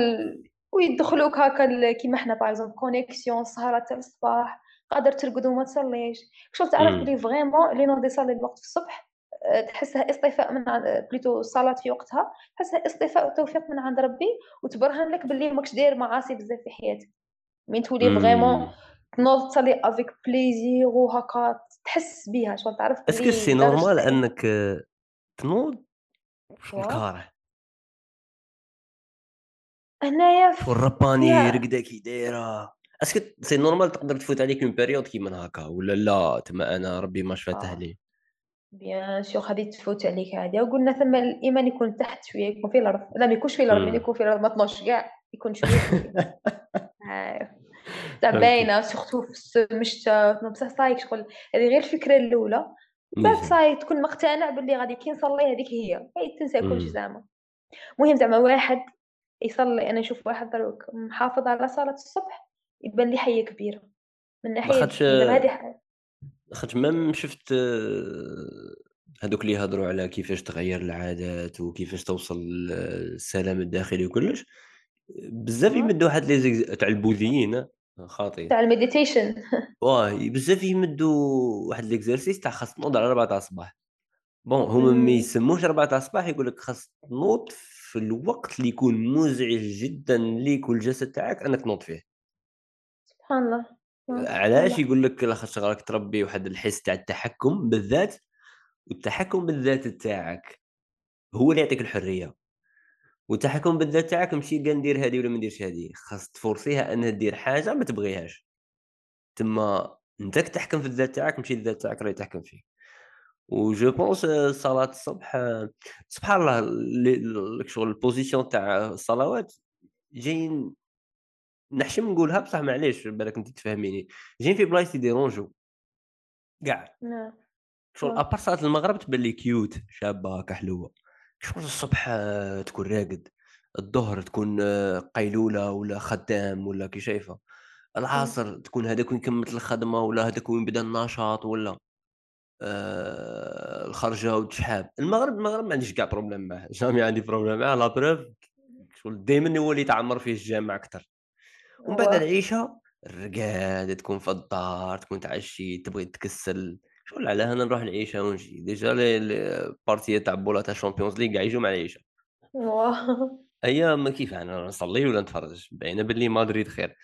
ويدخلوك هكا كيما حنا par connexion سهرات تاع الصباح قادر ترقد وما تصليش. شغل تعرف بلي vraiment اللي نوض يصلي الوقت في الصبح آه، تحسها اصطفاء من بليتو الصلاه في وقتها تحسها اصطفاء وتوفيق من عند ربي وتبرهن لك باللي ماكش داير معاصي بزاف في حياتك. مين تولي vraiment تنوض تصلي avec plaisir وهكا تحس بها شغل تعرف est-ce que c'est normal أنك تنوض؟ الكاره هنايا والرباني رقده كي دايره est-ce que c'est normal تقدر تفوت عليك une période كيما هكا ولا لا؟ تما أنا ربي ما شفته آه. لي. bien sûr غادي تفوت عليك هادي وقلنا ثم الإيمان يكون تحت شوية يكون في الأرض. لا ما يكونش في الأرض يكون في الأرض ما تنوضش كاع يكون شوية تاع باينة surtout في الشتاء بصح صايك شغل. هذه غير الفكرة الأولى. بعد صاي تكون مقتنع باللي غادي كي نصلي هذيك هي. هي تنسى كلشي زعما. المهم زعما واحد يصلي أنا نشوف واحد دروك محافظ على صلاة الصبح يبان لي حيه كبيرة. من ناحية هذه خاطر ميم شفت هذوك اللي يهضروا على كيفاش تغير العادات وكيفاش توصل للسلام الداخلي وكلش بزاف يمدوا واحد لي تاع البوذيين خاطي تاع ال méditation. واه بزاف يمدوا واحد les exercices تاع خاص تنوض على 4 تاع الصباح. bon هما ما يسموش 4 تاع الصباح يقول لك خاص تنوض في الوقت اللي يكون مزعج جدا ليك والجسد تاعك أنك تنوض فيه. سبحان الله. علاش؟ يقول لك لاخاطش راك تربي واحد الحس تاع التحكم بالذات والتحكم بالذات تاعك هو اللي يعطيك الحرية. والتحكم بالذات تاعك ماشي كاع ندير هذه ولا ما نديرش هذه خاص تفورسيها أنها دير حاجة ما تبغيهاش. تما أنت تحكم في الذات تاعك ماشي الذات تاعك راهي تحكم فيك. و je pense صلاة الصبح سبحان الله شغل ال position تاع الصلوات جايين نحشم نقولها بصح معليش بالك أنت تفهميني. جايين في بلايص يديرونجو كاع نعم. شغل à part صلاة المغرب تبان لي cute شابة هكا حلوة شغل الصبح تكون راقد الظهر تكون قيلولة ولا خدام ولا كي شايفة العصر تكون هذاك وين كملت الخدمة ولا هذاك وين بدأ النشاط ولا آه الخرجة وتشحاب المغرب المغرب ما عنديش كاع problème معاه jamais عندي problème معاه la preuve شغل دائما هو اللي تعمر فيه الجامع أكثر ومن بعد العيشة الرقاد تكون في الدار تكون تعشي تبغي تكسل. شغل على هنا نروح العيشه ونجي. déjà ال partie تاع بولا تاع ال Champions League كاع يجوا مع العيشه أيام كيف أنا نصلي ولا نتفرج؟ باينة باللي مدريد خير.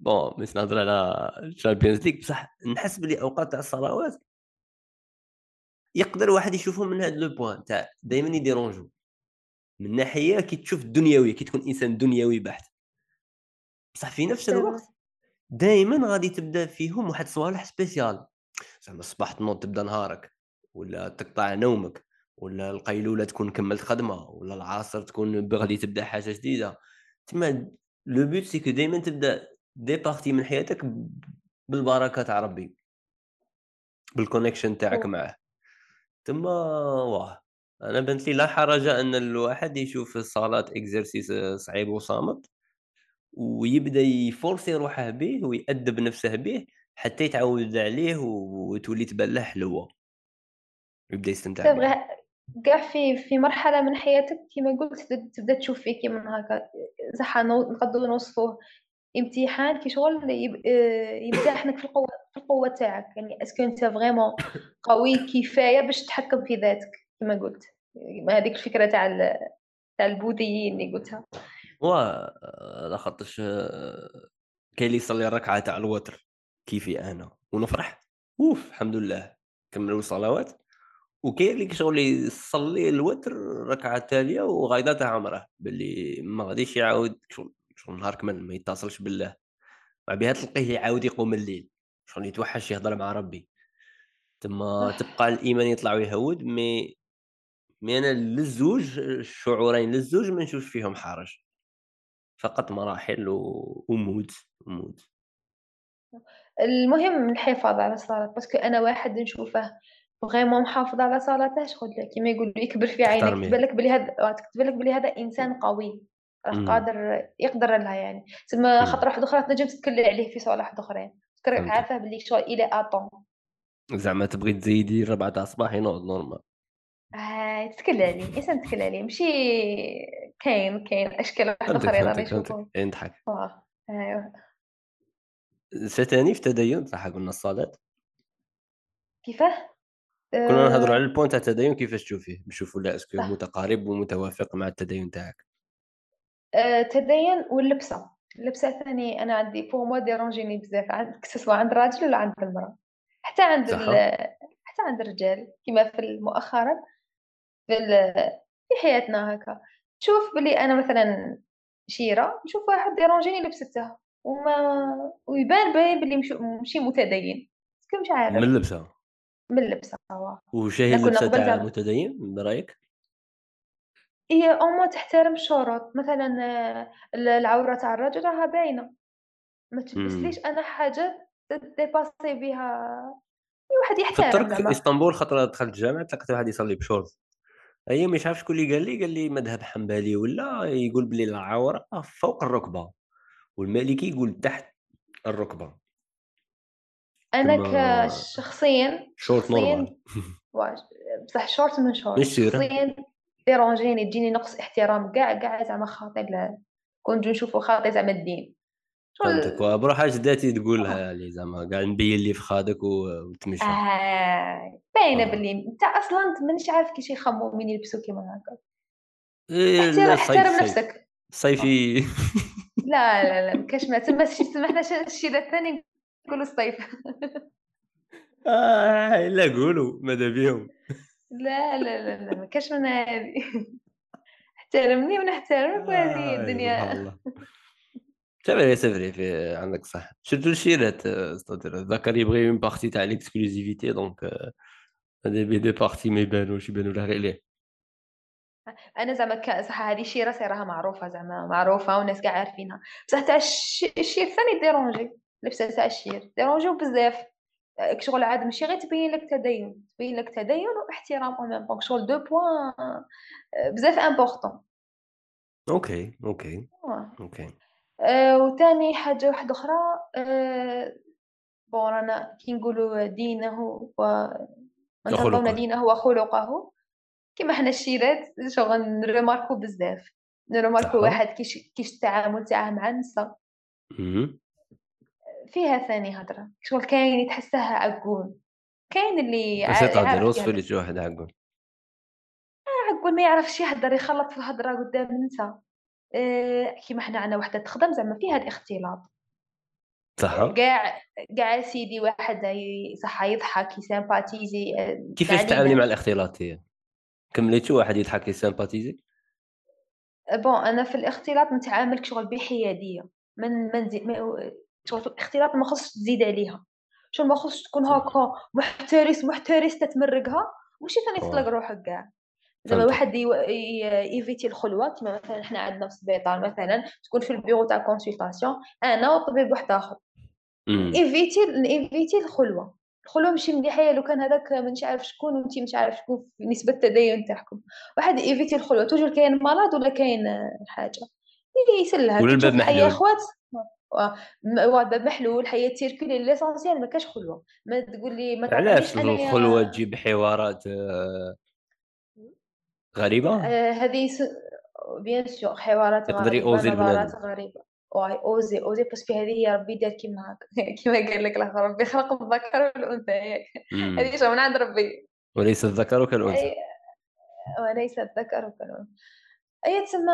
bon مش نهضر على ال Champions League بصح نحس باللي أوقات تاع الصلوات يقدر واحد يشوفهم من هذا le point تاع دائما يديرونجو. من ناحية كي تشوف الدنيوي كي تكون إنسان دنيوي بحت. بصح في نفس الوقت دائما غادي تبدأ فيهم واحد صوالح spéciales. زعما الصباح تنوض تبدأ نهارك ولا تقطع نومك ولا القيلولة تكون كملت خدمة ولا العصر تكون غادي تبدأ حاجة جديدة. تما le but c'est que دائما تبدأ des parties من حياتك بالبركه تاع ربي. بال connexion تاعك معاه. تما واه أنا بنت لي لا حرج أن الواحد يشوف الصلاة exercice صعيب وصامت ويبدأ يفورسي روحه به ويأدب نفسه به حتى يتعود عليه وتولي تبان له حلوة. يبدأ يستمتع بها كاع في في مرحلة من حياتك كما قلت تبدأ تشوف فيه كيما هكا صح نقدروا نوصفوه. امتحان كي شغل يمتحنك في القوة في القوة تاعك. يعني est-ce que انت vraiment قوي كفاية باش تتحكم في ذاتك كما قلت. هذيك الفكرة تاع تاع البوذيين اللي قلتها. لا خاطرش كاين اللي يصلي الركعه تاع الوتر. كيفي أنا؟ ونفرح أوف الحمد لله. كملوا الصلوات. وكاين اللي شغل يصلي الوتر ركعة تالية وغايده تاع عمرة. باللي ما غاديش يعاود شغل شغل نهار كامل ما يتصلش بالله. مع بها تلقيه يعاود يقوم الليل. شغل يتوحش يهضر مع ربي. تما تبقى الإيمان يطلع ويهود مي mais أنا للزوج الشعورين للزوج ما نشوفش فيهم حرج. فقط مراحل و... ومود ومود المهم الحفاظ على الصلاة parce que أنا واحد نشوفه vraiment محافظ على صلاته شغل كيما يقولوا يكبر في عينك تبان لك بلي هذا لك بلي هذا إنسان قوي راه قادر يقدر لها يعني. تسمى خاطر واحد أخرى تنجم تتكل عليه في صوالح أخرين. عارفه بلي شغل إلى اتون زعما تبغي تزيدي ربعة تاع الصباح ينوض normal آه تتكل عليه إنسان تتكل عليه ماشي كاين كاين أشكال واحد اخرين راني نشوفهم نضحك. ايوا ثاني في التدين صح قلنا الصلاة كيفاه كنا نهضروا على ال point تاع التدين كيفاش تشوفيه؟ نشوفوا لا est-ce que متقارب ومتوافق مع التدين تاعك؟ التدين آه، واللبسة. اللبسة ثاني أنا عندي pour moi ديرونجيني بزاف. عند سواء عند الراجل ولا عند المرأة. حتى عند حتى عند الرجال. كما في مؤخرا في, في حياتنا هكا. تشوف بلي أنا مثلا شيرة نشوف واحد ديرونجيني لبستها وما ويبان باين بلي مشي متدين. مش عارف. من اللبسه من اللبسه وش هي اللبسه تاع المتدين برأيك؟ هي أما تحترم الشروط مثلا العورة تاع الرجل راها باينة. ما تلبسليش أنا حاجة ديباسي بها واحد يحترم في الترك في إسطنبول خطره دخلت الجامع تلقيت واحد يصلي بشورت. هي مش عارف شكون اللي قال لي قال لي مذهب حنبلي ولا يقول بلي العورة فوق الركبة. والمالكي يقول تحت الركبة. أنا كشخصيا شورت normal. بصح شورت من شورت. شخصيا ديرونجيني تجيني نقص احترام كاع كاع زعما خاطر كنت نشوفو خاطر زعما الدين. فهمتك. بروح حاجة ذاتي تقولها لي زعما كاع نبين لي في خادك وتمشى آه باينة باللي أنت أصلا مانيش عارف كيش يخمو من يلبسوا كيما هكا؟ إيه احترم نفسك. صيفي. لا لا لا كاش ما تما تما حنا الشيء الثاني نقولوا الصيف. آه لا قولوا ماذا بيهم؟ لا لا لا لا ما كاش من هذه احترمني ونحترمك وهذه الدنيا. سي سي في عندك صح. سيرتو الشيرات الذكر يبغي اون بارتي تاع ليكسكلوزيفيتي دونك هذا بي دي بارتي ما يبانوش يبانوا له غير ليه. أنا زعما صح هذه شي راسي راها معروفة زعما معروفة والناس كاع عارفينها. بصح تاع الشير الثاني ديرونجي. لبسه تاع الشير. ديرونجيو بزاف شغل عاد ماشي غير تبين لك تدين. تبين لك تدين واحترام أو ميم شغل دو بوين بزاف importants OK OK OK آه وثاني حاجة واحدة أخرى آه بون رانا كي نقولوا دينه و دينه وخلقه كيما حنا الشيرات شغل نرماركو بزاف. نرماركو واحد كيش كيش التعامل تاعه مع النساء. فيها ثاني هضرة. شغل كاين يتحسها عقول. كاين اللي يعرف وصفي لي واحد عقول؟ آه، عقول ما يعرفش يهضر يخلط في الهضرة قدام النساء. أه كيما حنا عندنا وحدة تخدم زعما فيها الاختلاط. صح. كاع كاع سيدي واحد صح يضحك يسامباتيزي آه، كيفاش تتعاملي مع الاختلاط هي؟ كمليتي واحد يضحك يسامباتيزي بون أنا في الاختلاط نتعامل شغل بحيادية. من من زي شغل الاختلاط ما خصش تزيد عليها. شغل ما خصش تكون هكا محترس محترس تتمرقها وشي ثاني تطلق روحك كاع. زعما واحد évite الخلوة كما مثلا حنا عندنا في السبيطار مثلا تكون في البيرو تاع consultation أنا وطبيب واحد آخر. ايفيتي ايفيتي الخلوة. الخلوه ماشي مليحه لو كان هذاك مانيش عارف شكون وانت مش عارف شكون في نسبة التدين تاعكم. واحد ايفيتي الخلوه toujours كاين مرض ولا كاين حاجة. اللي يسلها. ولا الباب محلول. أخوات الباب محلول حياه تيركولي ليسونسيال ما كاش خلوة. ما تقول لي ما علاش الخلوه تجيب حوارات آه، غريبة؟ آه، هذه بيان سور حوارات غريبة نظرات غريبة. واي أوزي أوزي باسكو هذه هي ربي دار كيما هكا كيما قال لك الآخر ربي خلق الذكر والأنثى ياك هذه شو من عند ربي. وليس الذكر كالأنثى. وليس الذكر كالأنثى. أي تسمى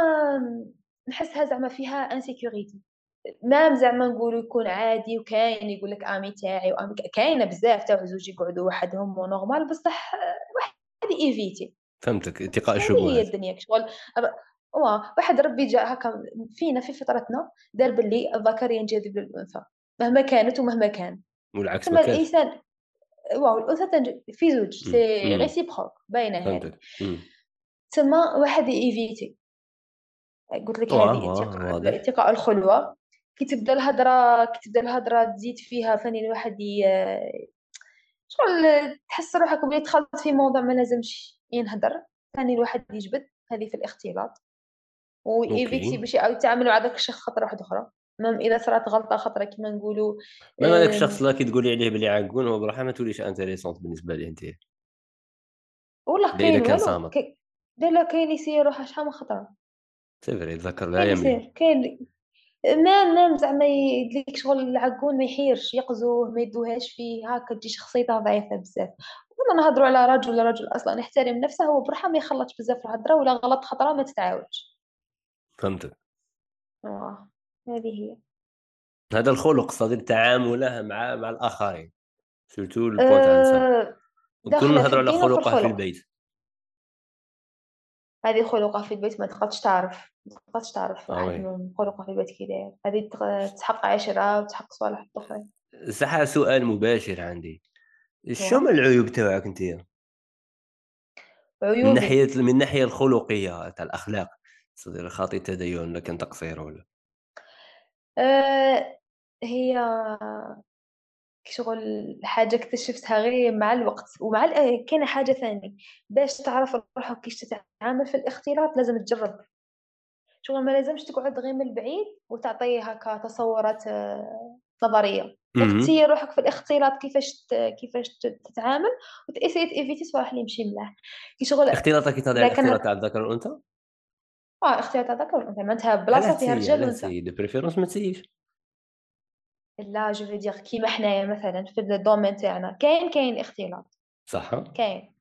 نحسها زعما فيها insécurité ما زعما نقولوا يكون عادي وكاين يقول لك ami تاعي و amie كاينة بزاف تاع زوج يقعدوا وحدهم و normal بصح واحد évite فهمتك اتقاء هذه هي الشبهات الدنيا شغل. واه واحد ربي جاء هكا فينا في فطرتنا دار باللي الذكر ينجذب للأنثى مهما كانت ومهما كان. والعكس ما كانش الإنسان واو الأنثى في زوج. c'est. réciproque باينة هذه. تما واحد évite قلت لك هذه اتقاء واضح. اتقاء الخلوة. كي تبدا الهضرة كي تبدا الهضرة تزيد فيها ثاني الواحد ي... شغل تحس روحك بلي دخلت في موضوع ما لازمش ينهدر ثاني الواحد يجبد هذه في الاختلاط. و évite. أوكي. باش يعاود يتعامل مع داك الشخص خطرة واحدة أخرى. même إذا صرات غلطة خطرة كيما نقولوا مام هذاك الشخص اللي كي تقولي عليه بلي عاقون هو بروحه ما توليش إنتريسونت بالنسبة ليه أنت. والله الا اذا كاين كان صامت. كاين لا لا كاين يسير روحه شحال من خطرة. سي فري تذكر لا كاين يسير كاين مام مام زعما يديك شغل العقون ما يحيرش يقزوه ما يدوهاش فيه هاكا تجي شخصيته ضعيفة بزاف. ولا نهضروا على رجل رجل أصلا يحترم نفسه هو بروحه ما يخلطش بزاف الهضره ولا غلط خطرة ما تتعاودش. فهمتك. آه، هذه هي. هذا الخلق صديق تعامله مع مع الآخرين. surtout في نهضروا على خلقه في الخلق. البيت. هذه خلقه في البيت ما تقدرش تعرف. ما تقدرش تعرف آه من خلقه في البيت كي داير. هذه تحق عشرة وتحق صوالح أخرى صح سؤال مباشر عندي. شو واه من العيوب تاعك أنت؟ من عيوبي. ناحية من الناحيه الخلقية تاع الأخلاق. صدير خاطي التدين ولا كان تقصير ولا؟ أه هي شغل حاجة اكتشفتها غير مع الوقت ومع آه، كاينة حاجة ثانية. باش تعرف روحك كيفاش تتعامل في الاختلاط لازم تجرب. شغل ما لازمش تقعد غير من البعيد وتعطيه هكا تصورات آه، امم تسير روحك في الاختلاط كيفاش كيفاش تتعامل و t'essayes t'évites صوالح اللي يمشي ملاح كي شغل اختلاطك كي تهضر إذا على كان الاختلاط تاع الذكر والانثى آه اختلاط هذاك والأنثى. معناتها بلاصة فيها رجال تـ essayer de préférence ما تـ essayer ش لا je dirais كيما حنايا مثلا في ال domaine تاعنا. كاين كاين اختلاط صح. كاين.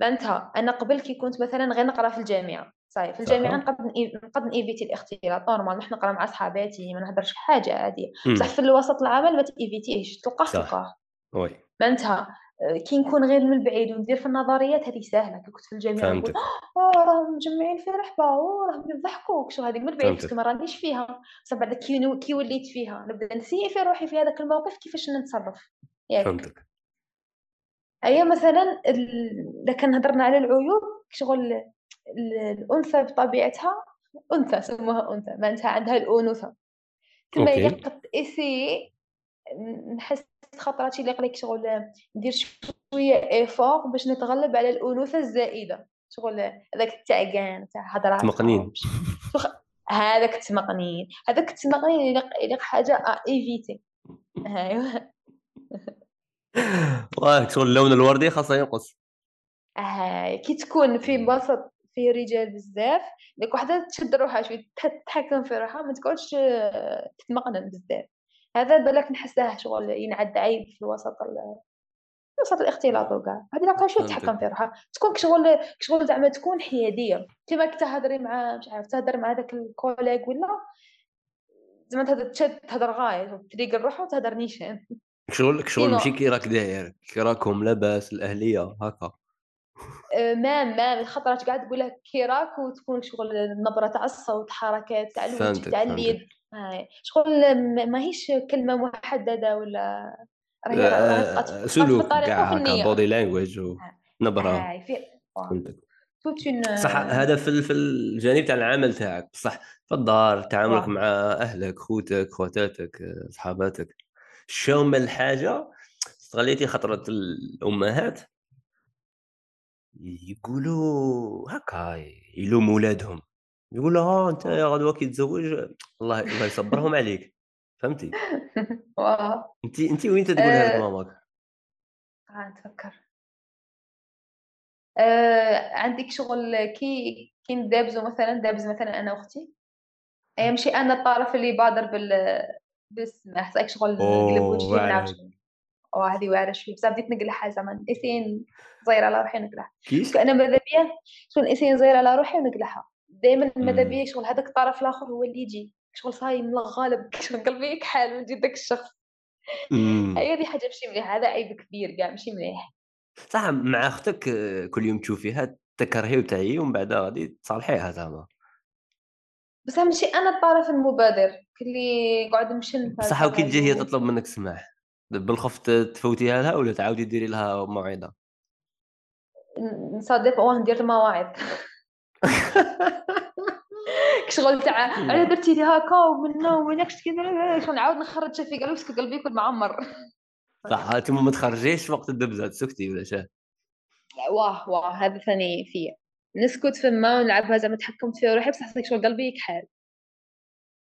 معناتها أنا قبل كي كنت مثلا غير نقرأ في الجامعة. صاي في الجامعة نقد نقد ن éviter الاختلاط normal نروح نقرأ مع صحاباتي ما نهضرش حاجة عاديه بصح في الوسط العمل ما ت éviter ش تلقاه تلقاه. oui. معناتها كي نكون غير من البعيد وندير في النظريات هذه سهله كي كنت في الجامعة نقول فهمتك. آه راهم مجمعين في رحبة اوه راهم يضحكوك. chose هذه من البعيد ما رانيش فيها. بصح بعد كي نو- كي وليت فيها نبدأ ن essayer في روحي في هذاك الموقف كيفاش نتصرف. ياك. فهمتك. هي مثلا ال- إذا كان هضرنا على العيوب شغل ال- الأنثى بطبيعتها أنثى سموها أنثى معناتها عندها الأنوثة. تما الا قد اسي نحس خطرات اللي قليك شغل ندير شوية ايفور باش نتغلب على الأنوثة الزائدة. شغل هذاك التعقان تاع هضراتها تمقنين. هذاك التمقنين. هذاك التمقنين اللي حاجة ايفيتي ايوا واه شغل اللون الوردي خاصه ينقص. هاي كي تكون في وسط فيه رجال بزاف ديك وحدة تشد روحها شوية تح- تحكم في روحها ما تقعدش تتمقنن بزاف. هذا بالك نحسه شغل ينعد عيب في الوسط وسط الاختلاط وكاع. هذه لا شوية تحكم في روحها تكون شغل شغل زعما تكون حيادية. كيما كي تهضري مع مش عارف تهضر مع داك ال collègue ولا زعما تهضر تشد تهضر غاية تريق روحها وتهضر نيشان. شغل شغل ماشي كي راك داير كي راكم لاباس الأهلية هكا. مام مام خطرات قاعد تقول لك كيراك وتكون شغل النبرة تاع الصوت حركات تاع الوجه تاع اليد. شغل ماهيش كلمة محددة ولا في سلوك كاع هكا بودي لانجويج ونبره صح هذا في في الجانب تاع العمل تاعك. بصح في الدار تعاملك مع أهلك خوتك خواتاتك صحاباتك شو من الحاجة استغليتي خطرة الأمهات يقولوا هكا يلوموا ولادهم. يقولوا ها أنت يا غدوه كي تزوج؟ الله الله يصبرهم عليك. فهمتي؟ واه انت انت وين تقولها آه، ماماك آه، نتفكر. آه، عندك شغل كي كي ندابزو مثلا دابز مثلا أنا وأختي؟ ماشي أنا الطرف اللي بادر بال بالسماح شغل نقلب وجهي واعره أو هذه واعرة شوية بزاف بديت نقلعها زعما نسين صغيرة على روحي باسكو أنا ماذا بيا؟ شغل نسين صغيرة على روحي ونقلعها. دائما ماذا بيا؟ شغل هذاك الطرف الآخر هو اللي يجي. شغل صاي من الغالب شغل قلبي يكحل من داك الشخص. هي هذه حاجة ماشي مليحة. هذا عيب كبير كاع ماشي مليح. صح مع أختك آه، كل يوم تشوفيها تكرهي وتعيي ومن بعد غادي تصالحيها زعما. بصح ماشي أنا الطرف المبادر كلي قاعد نمشي بصح وكي تجي هي تطلب منك السماح بالخوف تفوتيها لها ولا تعاودي ديري لها موعظه نصادف واه ندير المواعظ شغل تاع على درتي لي هكا ومنا ومنكش كذا شغل نعاود نخرج في قلبي قلبي يكون معمر. صح انت ما تخرجيش وقت الدبزه تسكتي ولا شاه واه واه هذا ثاني فيا. نسكت فما ونلعبها زعما تحكمت فيها روحي بصح شغل قلبي يكحل.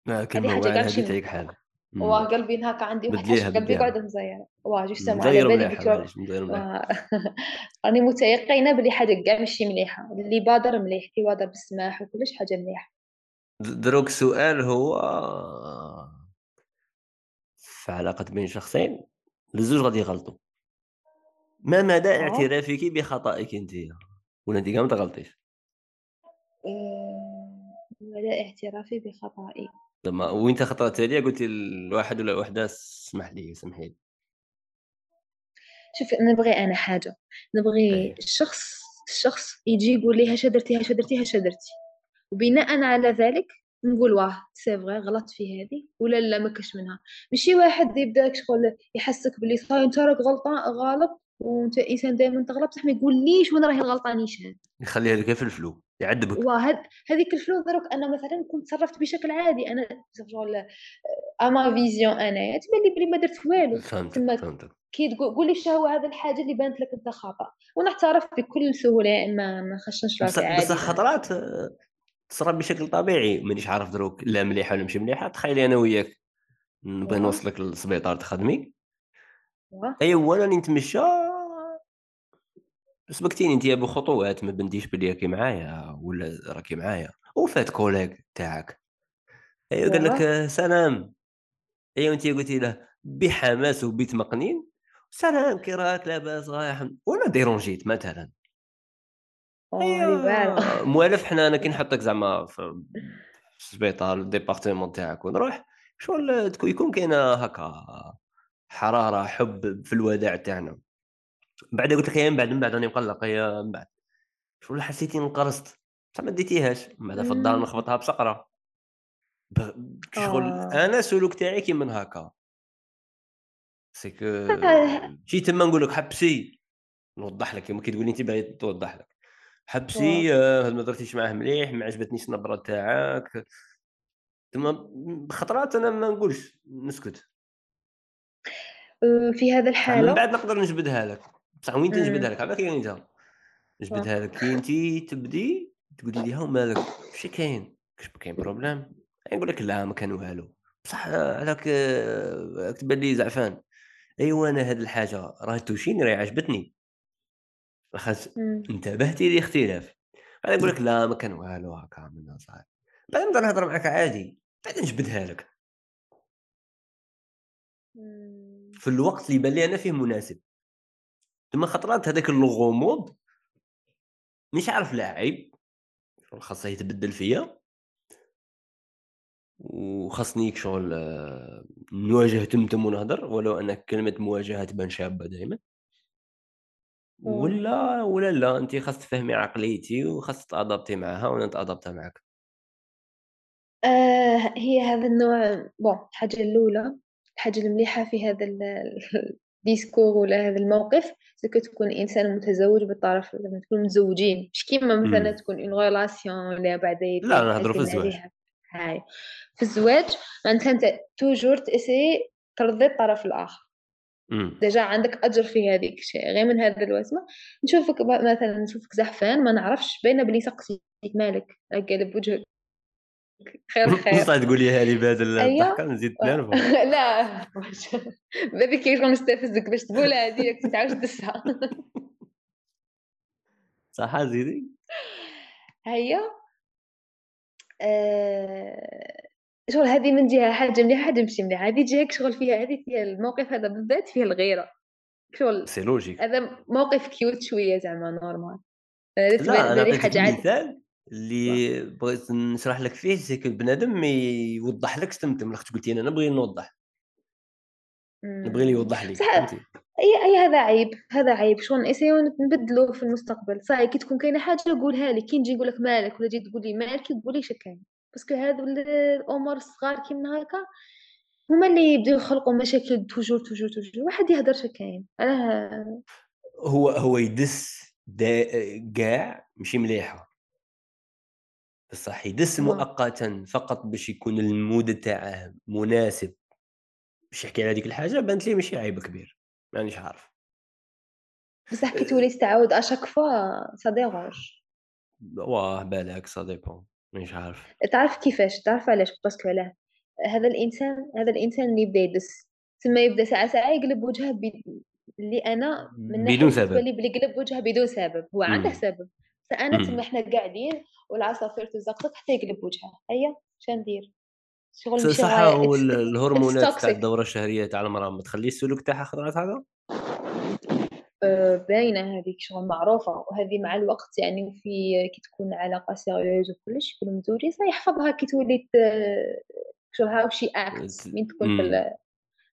هذه حاجة يكحل واه قلبي هكا عندي واحد قلبي قاعد مزير واه سامع على بالي بك راني متيقنة بلي حاجة كاع ماشي مليحه اللي بادر مليح كي بادر بالسماح وكلش حاجة مليحة. دروك السؤال هو في علاقة بين شخصين الزوج غادي يغلطوا. ما مدى آه. اعترافك بخطأك أنت؟ ولا أنت ما تغلطيش؟ آه، مدى اعترافي بخطئي لما وانت خطأت عليا قلتي الواحد ولا وحده اسمح لي سمحي لي. شوف نبغي أنا حاجة. نبغي أيه. الشخص الشخص يجي يقول لي هاش درتي هاش درتي هاش درتي وبناء على ذلك نقول واه سي فغي غلطت في هذه ولا لا ما كاش منها. ماشي واحد يبدأ شغل يحسك بلي صاي أنت راك غلطان غلط. وانت انسان دائما تغلط بصح ما يقوليش وين راهي الغلطه نيشان يخليها لك في ال flou يعذبك وهاد هذيك ال flou دروك أنا مثلا كنت تصرفت بشكل عادي أنا شغل à ma vision انايا تبان لي بلي ما درت والو. فهمتك فهمتك. كي تقول لي شنو هو هذا الحاجة اللي بانت لك أنت خطا ونعترف بكل سهولة ما ما خشنش راسي عادي بس خطرات تصرى بشكل طبيعي. مانيش عارف دروك لا مليحة ولا ماشي مليحة تخيلي أنا وياك نبغي نوصلك للسبيطار تخدمي. ايوا وأنا نتمشى سبقتيني انت بخطوات ما بنديش بلي راكي معايا ولا راكي معايا. وفات collègue تاعك. ايوا قال لك سلام. ايوا أنت قلتي له بحماس وبتمقنين سلام كي راك لاباس رايح. ولا dérangé ت مثلا. ايوا موالف حنا أنا كي نحطك زعما في السبيطار الديبارتمون تاعك. ونروح شغل يكون كاينة هكا حرارة حب في الوداع تاعنا. بعد قلت لك من بعد من بعد راني مقلق. يا من بعد. شغل حسيتي انقرصت؟ بصح ما ديتيهاش من بعد في الدار. نخبطها بصقرة. شغل آه. أنا سلوك تاعي كي من هكا. سيك جيت تما نقول لك حبسي نوضح لك. كي تقولي انت باغي توضح لك. حبسي آه، ما درتيش معاه مليح ما عجبتنيش النبرة تاعك. ثم خطرات أنا ما نقولش نسكت. آه، في هذا الحالة؟ من بعد نقدر نجبدها لك. بصح وين تنجبدها لك؟ عباك انت نجبدها لك. كي انت تبدي تقولي لي ها مالك شي كاين؟ كاش كاين problème. نقول لك لا ما كان والو. بصح عليك تبان لي زعفان أيوا أنا هاد الحاجة راه touchيني راه عجبتني. خاص انتبهتي لاختلاف أنا نقول لك لا ما كان والو هكا من صاحبي. بعد نبدأ نهضر معك عادي. بعد نجبدها لك. في الوقت اللي يبان لي أنا فيه مناسب. ثم خطرات هذاك الغموض. مش عارف لا عيب خاصة يتبدل فيا. وخاصني شغل آه، نواجه تمتم ونهضر ولو أن كلمة مواجهة تبان شابة دائما ولا ولا لا انت خاص تفهمي عقليتي وخاص t'adapter معها وأنا n'adapter معك آه هي هذا النوع bon الحاجة الأولى الحاجة المليحة في هذا الـ discours ولا هذا الموقف ce que تكون إنسان متزوج بالطرف لما تكون متزوجين. مش كيما مثلا تكون une relation ولا بعد لا نهضروا في الزواج. هاي. في الزواج معناتها أنت toujours تأسي ترضي الطرف الآخر. ديجا عندك أجر في هذيك الشيء. غير من هذا الوسمة نشوفك مثلا نشوفك زحفان ما نعرفش باينه بلي سقسيك مالك. قالب وجهك خير خير. مش تقولي هالي بهذا الضحكة نزيد نرفع لا. بابي كيف نستفزك باش تقول هذه تعاود تسعى صح زيدي؟ هيا. آه، شغل هذه من جهة حاجة مليحه حاجة ماشي مليحه هذه جهة شغل فيها هذه فيها الموقف هذا بالذات فيه الغيرة. شغل c'est logique هذا موقف cute شوية زعما normal لا أنا حاجة مثال. اللي بغيت نشرح لك فيه si بنادم يوضح لك استمتم لاخت قلتي أنا نبغي نوضح. نبغي لي يوضح لي أي أي هذا عيب هذا عيب. شغل n'essayيو نبدلو في المستقبل. صاي كي تكون كاينة حاجة قولها لي. كي نجي نقول لك مالك ولا تجي تقول لي مالك تقول لي شكاين parce que هادو الأمور الصغار كيما هكا هما اللي يبداو يخلقوا مشاكل toujours toujours toujours. واحد يهدر شكاين علاه هو هو يدس كاع ماشي مليحه بصح يدس مؤقتا فقط باش يكون الـ mood تاعه مناسب. باش يحكي على هذيك الحاجة بانت لي ماشي عيب كبير. مانيش عارف. بصح كي تولي تستعاود à chaque fois ça dérange واه بالك ça dépend مانيش عارف. تعرف كيفاش؟ تعرف علاش؟ parce que علاه. هذا الإنسان هذا الإنسان اللي يبدا يدس ثم يبدأ ساعة ساعة يقلب وجهه ب... اللي أنا من بدون سبب. اللي يقلب وجهه بدون سبب. هو عنده سبب. فانا تما إحنا قاعدين والعصافير تزقطق حتى يقلب وجهه هيا شندير شغل صح هو الهرمونات تاع الدورة الشهرية تاع المراه ما تخلي السلوك تاعها خطرات هذا؟ أه، باينة هذيك شغل معروفة وهذه مع الوقت يعني في كي تكون علاقة سيريوز وكلش يكونوا مزوجين سيحفظها كي تولي شو هاو شي اكت من تكون في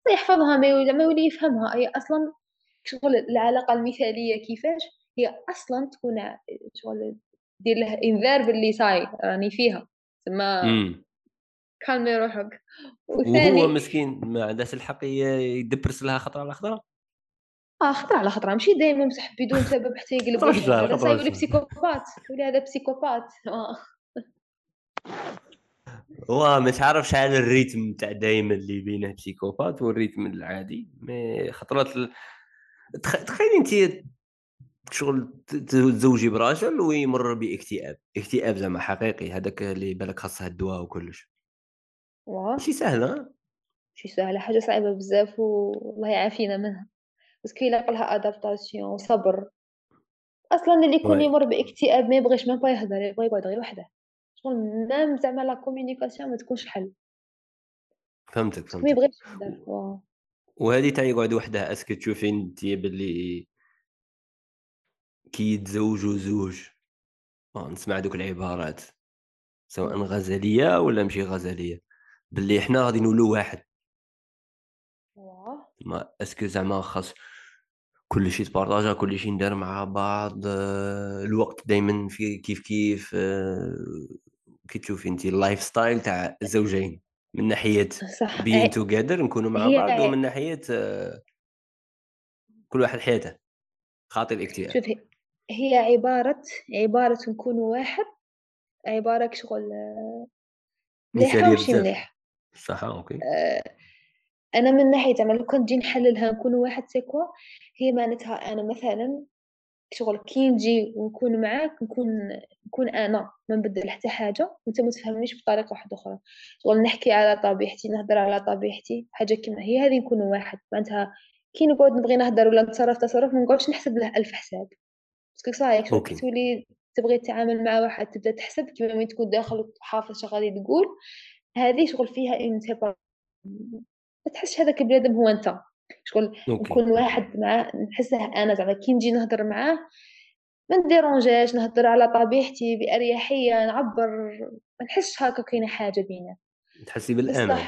سيحفظها ما يولي, ما يولي يفهمها. هي أصلا شغل العلاقة المثالية كيفاش؟ هي أصلا تكون شغل دير له إنذار باللي صاي راني فيها. تما كالمي روحك. وثاني وهو مسكين ما عندهاش الحق يدبرس لها خطره على خطره آه خطره على خطره ماشي دائما يمسح بدون سبب حتى يقلب هذا يولي بسيكوبات يولي هذا بسيكوبات آه. هو مش عارف شحال الريتم تاع دائما اللي بينه بسيكوبات والريتم العادي. مي خطرات ال... تخيلي انت شغل تزوجي براجل ويمر باكتئاب. اكتئاب زعما حقيقي هذاك اللي بالك خاصه الدواء وكلش. ماشي سهله ماشي سهله حاجة صعيبة بزاف والله يعافينا منها. بس كي لها adaptation وصبر أصلا اللي يكون يمر باكتئاب ما يبغيش ما يهضر يبغي يقعد غير وحده. شغل même زعما la communication ما تكونش حل. فهمتك فهمتك. ما يبغيش يهضر. وهذه تاع يقعد وحده est-ce que تشوفي انت باللي كي يتزوجوا زوج نسمع دوك العبارات سواء غزاليه ولا ماشي غزاليه باللي حنا غادي نولوا واحد. mais est-ce que زعما خاص كل شيء partager كل شيء ندير مع بعض آه، الوقت دائما في كيف كيف آه، كي تشوفي انت الـ lifestyle تاع الزوجين من ناحية bien toujours نكونوا مع بعض ومن ناحية آه، كل واحد حياته. خاطي الاكتئاب. شوف هي عبارة عبارة نكونوا واحد عبارة شغل مليحة وماشي مليح. صح OK. أنا من ناحية زعما لو كان نجي نحللها نكون واحد c'est quoi هي معناتها أنا مثلا شغل كي نجي ونكون معاك نكون نكون أنا ما نبدل حتى حاجة وأنت ما تفهمنيش بطريقة واحدة أخرى. شغل نحكي على طبيعتي نهضر على طبيعتي حاجة كيما هي هذه نكون واحد. معناتها كي نقعد نبغي نهضر ولا نتصرف تصرف ما نقعدش نحسب له ألف حساب. parce que صايك تولي تبغي تتعامل مع واحد تبدأ تحسب كيما وين تكون داخل حافظ شغال غادي تقول. هذه شغل فيها ان ما تحسش هذاك البنادم هو أنت. شغل نكون واحد معاه نحسه أنا زعما كي نجي نهضر معاه ما ن dérangeاش نهضر على طبيعتي بأريحية نعبر. ما نحسش هكا كاينة حاجة بينا. تحسي بالامان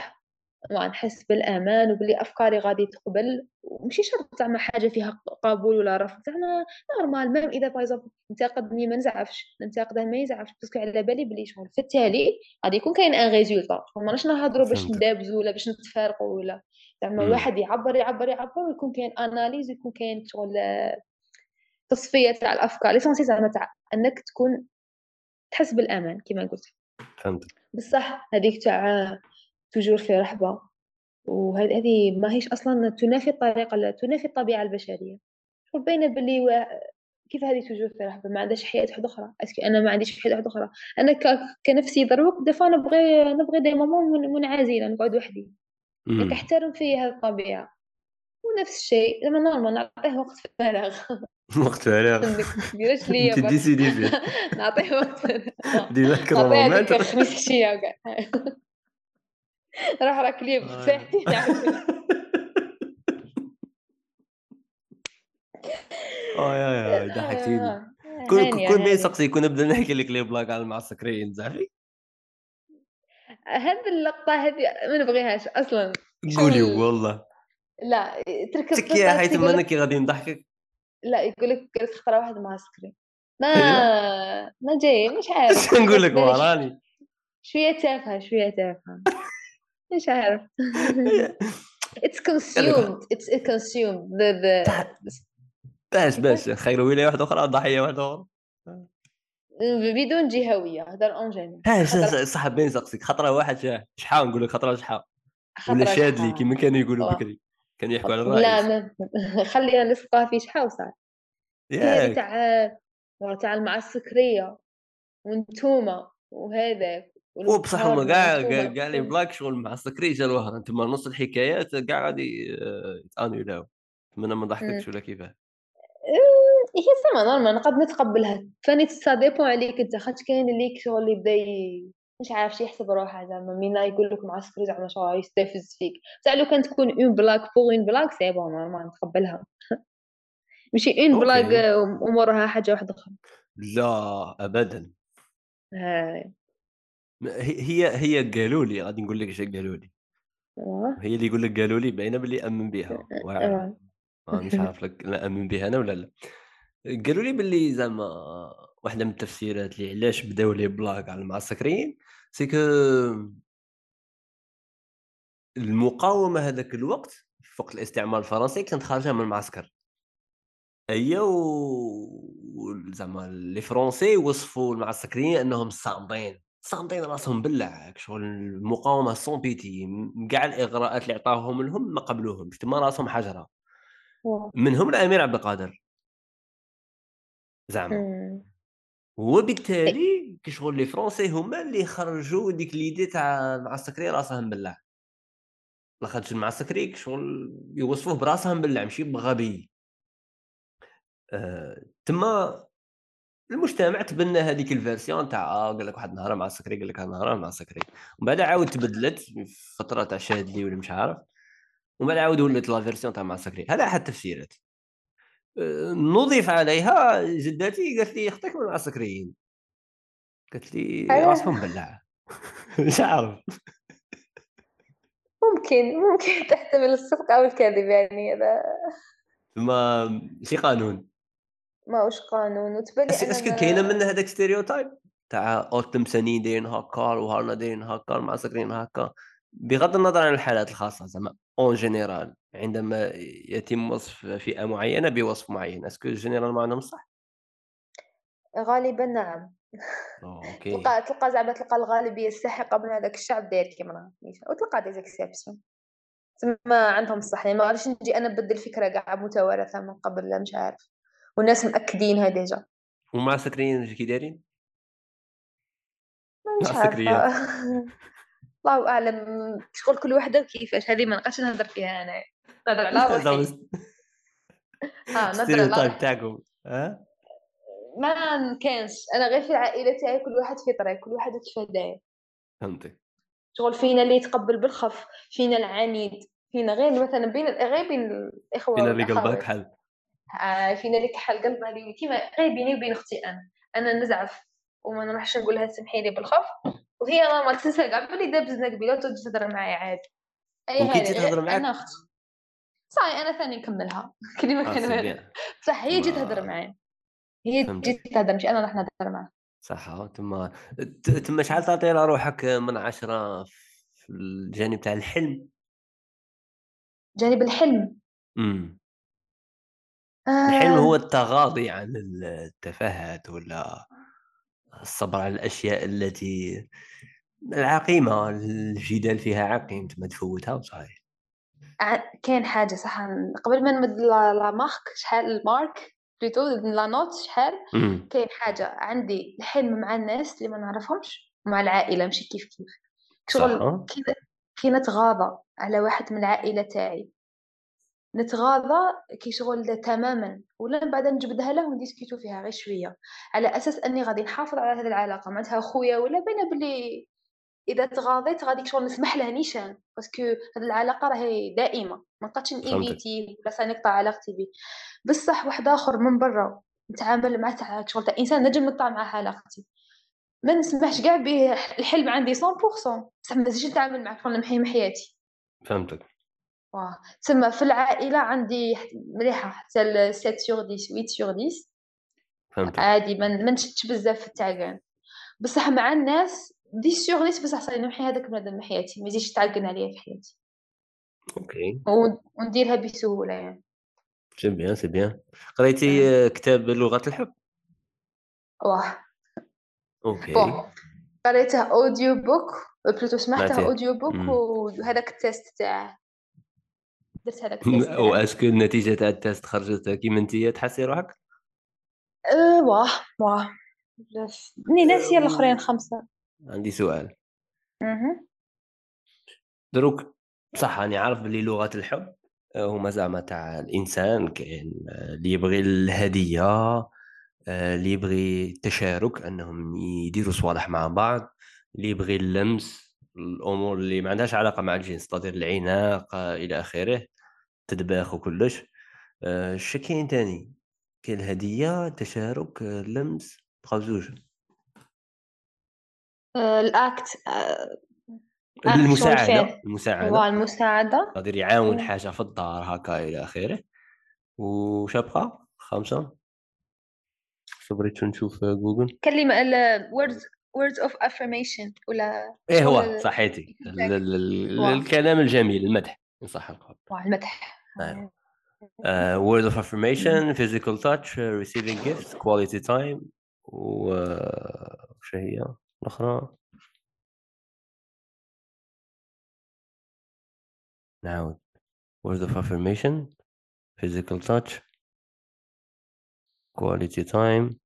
ما نحس بالأمان وبلي افكاري غادي تقبل. ومشي شرط زعما حاجة فيها قبول ولا رفض زعما normal même إذا par exemple انتقدني ما نزعفش ننتقده ما يزعفش. parce que على بالي بلي شغل. في التالي غادي يكون كاين un résultat ماناش نهضروا باش ندابزوا ولا باش نتفارقوا ولا. زعما الواحد يعبر يعبر يعبر ويكون كاين analyse ويكون كاين شغل تصفية تاع الأفكار. l'essentiel زعما تاع أنك تكون تحس بالأمان كما قلت. فهمت بصح هذيك تاع toujours في رحبة. وهذه ما هيش أصلا تنافي الطريقة تنافي الطبيعة البشرية. وبين باللي و... كيف هذه toujours في رحبة؟ ما عندهاش حياة واحدة أخرى. est-ce que أنا ما عنديش حياة واحدة أخرى. أنا ك... كنفسي دروك دفا نبغي نبغي ديما منعزلة نقعد وحدي. احترم في هذه الطبيعة. ونفس الشيء لما normal نعطيه وقت فراغ. وقت فراغ. ديرش ليا أنت ديسيدي فيه نعطيه وقت فراغ. ديما نعطيه خمس عشية راح راك لي بصحتي آه يا يا ضحكتيني. كل كل ما يسقسي كون نبدا نحكي لك لي بلاك على المعسكرين زعفي هذه اللقطة هذه ما نبغيهاش أصلا. قولي والله. لا تركب في تكيا حيت يقول أنا كي غادي نضحكك؟ لا يقول لك قالت خطرة واحد معسكري ما أيوة. ما جاي مش عارف. اش نقول لك؟ وراني شوية تافهة شوية تافهة. مش عارف. it consumed. The the باش باش خير ولايه واحدة أخرى ضحيه واحدة أخرى. بدون جهوية. هذا اون جينيرال صح بين نسقسيك خطرة واحد شحال نقول لك؟ خطرة شحال ولا شادلي كما كانوا يقولوا بكري؟ كانوا يحكوا على الرئيس. لا ما خلينا نسقها في شحال صار تاع تاع المعسكرية. وانتوما. وهذاك. وبصح هما كاع كاع لي بلاك شغل مع السكري جا الوهر. انت نص الحكايات كاع غادي آه، يتانيولاو أنا ما ضحكتش ولا كيفاه؟ هي سما نورمال. نقد نتقبلها. فاني سا ديبون عليك انت. خاطر كاين اللي شغل اللي بدا مش عارف شي يحسب روحه زعما. مين يقول لك معسكر زعما شغل يستفز فيك. بصح لو كان تكون une blague pour une blague c'est bon normal. نتقبلها. ماشي une blague ومورها حاجة واحدة أخرى. لا ابدا. هاي. هي هي قالوا لي غادي نقول لك اش قالوا لي هي اللي يقول لك قالوا لي باينه باللي امن بها مش عارف لك لا أمن بها أنا ولا لا. قالوا لي باللي زعما واحدة من التفسيرات اللي علاش بداو les blagues على المعسكريين c'est المقاومة هذاك الوقت في وقت الاستعمار الفرنسي كانت خارجة من المعسكر. هي و زعما les Français وصفوا المعسكريين أنهم صامدين. صامدين راسهم بالله شغل المقاومة sans pitié كاع الإغراءات اللي عطاوهم لهم ما قبلوهمش تما راسهم حجرة. منهم الأمير عبد القادر. زعما. وبالتالي كشغل les Français هما اللي خرجوا ديك l'idée تاع المعسكري راسهم بالله. لاخاطش المعسكري شغل يوصفوه براسهم بالله ماشي بغبي. أه... تما المجتمع تبنى هذيك ال version تاع آه قال لك واحد النهار معسكري قال لك نهار معسكري ومن بعد عاود تبدلت في فترة تاع شادلي ولا مش عارف. ومن بعد عاود ولات la version تاع معسكري هذا أحد التفسيرات آه، نضيف عليها جدتي قالت لي أختك من المعسكريين قالت لي راسهم بلع مش عارف. ممكن ممكن تحتمل الصدق أو الكذب يعني هذا. ما شي قانون. ماهوش قانون. وتبان لي est-ce que كاينة من هذاك stereotype تاع التلمسانيين دايرين هكا وهارنة دايرين هكا المعسكرين هكا. بغض النظر عن الحالات الخاصة زعما en général عندما يتم وصف فئة معينة بوصف معين. est-ce que général ما عندهم صح؟ غالبا نعم. OK. تلقى تلقى زعما تلقى الغالبية الساحقة من هذاك الشعب داير كيما وتلقى des exceptions ما عندهم الصح يعني ما غاديش نجي أنا نبدل فكره كاع متوارثة من قبل لا مش عارف. والناس مأكدينها déjà. ومعسكريين كي دايرين؟ مش الله أعلم. شغل كل وحدة كيفاش هذه ما نبقاش نهضر فيها أنا. نهضر على روحي ها نهضر على تاعكم. ها؟ ما كانش. أنا غير في العائله تاعي كل واحد في طريق كل واحد كيف داير فهمتك. شغل فينا اللي يتقبل بالخف فينا العنيد فينا غير مثلا بين غير بين الإخوة فينا اللي قلبك حل. آه، فينا اللي كحل قلب هذه كيما غير بيني وبين أختي أنا. أنا نزعف وما نروحش نقول لها سمحي لي بالخوف. وهي ما تنسى كاع بلي دابزنا قبيله وتجي تهضر معايا عادي. اي هذه تهضر معاك؟ أنا أختي صاي أنا ثاني نكملها. كلمة كان صح هي جيت تهضر معايا. هي جيت تهضر مش أنا راح نهضر معاها. صح تما تما شحال تعطي روحك من عشرة في الجانب تاع الحلم؟ جانب الحلم. امم الحلم هو آه. التغاضي عن التفاهات ولا الصبر على الأشياء التي العقيمة الجدال فيها عقيم ما تفوتها وصحيح. كاين حاجة صح قبل ما نمد la marque شحال ال marque؟ plutôt la note شحال؟ كاين حاجة عندي الحلم مع الناس اللي ما نعرفهمش ومع العائلة ماشي كيف كيف. شغل كي نتغاضى على واحد من العائلة تاعي. نتغاضى كي شغل تماما ولا من بعد نجبدها له ون discuter فيها غير شوية. على أساس أني غادي نحافظ على هذه العلاقة معناتها خويا ولا بينا بلي إذا تغاضيت غادي شغل نسمح له نيشان parce que هذه العلاقة راهي دائمة ما نبقاش ن éviter ولا سنقطع علاقتي به بصح واحد آخر من برا نتعامل معاه تاع شغل تاع إنسان نجم نقطع معاه علاقتي. ما نسمحش كاع به الحلم عندي 100% بصح ما نزيدش نتعامل معاه شغل نمحي من حياتي. فهمتك. واه تسمى في العائلة عندي مليحة حتى ل 7 sur 10 8 sur 10 فهمتك. عادي ما ما نشدش بزاف في التعقان بصح مع الناس 10 sur 10 بصح صاي نمحي هذاك بنادم من حياتي ما يزيدش تعقن عليا في حياتي. okay. ونديرها بسهولة يعني. c'est bien c'est bien قريتي كتاب لغة الحب؟ واه okay. bon قريته audiobook plutôt سمعته. audiobook. وهذاك ال test تاعه. درت هذاك ال test و est-ce que النتيجة تاع ال test خرجت كيما أنت تحسي روحك؟ أه واه واه. ني ناسية الأخرين خمسة. عندي سؤال. دروك صح راني عارف باللي لغة الحب آه، هما زعما تاع الإنسان كاين آه، اللي يبغي الهدية آه، اللي يبغي التشارك أنهم يديروا صوالح مع بعض اللي يبغي اللمس الأمور اللي ما عندهاش علاقة مع الجنس تدير العناق إلى آخره. تدباخ وكلش آه، اش كاين تاني. كاين الهديه التشارك آه، اللمس بقاو زوج الأكت آه، شغل المساعدة. المساعدة. واه المساعدة. قادر يعاون. حاجة في الدار هكا إلى آخره. وش بقى خمسة. بغيت نشوف آه، جوجل. كلمة ال words words of affirmation ولا إيه هو صحيتي. الكلام الجميل المدح. صح القلب. المدح. words of affirmation physical touch receiving gifts quality time وش هي الأخرى؟ نعود. words of affirmation physical touch quality time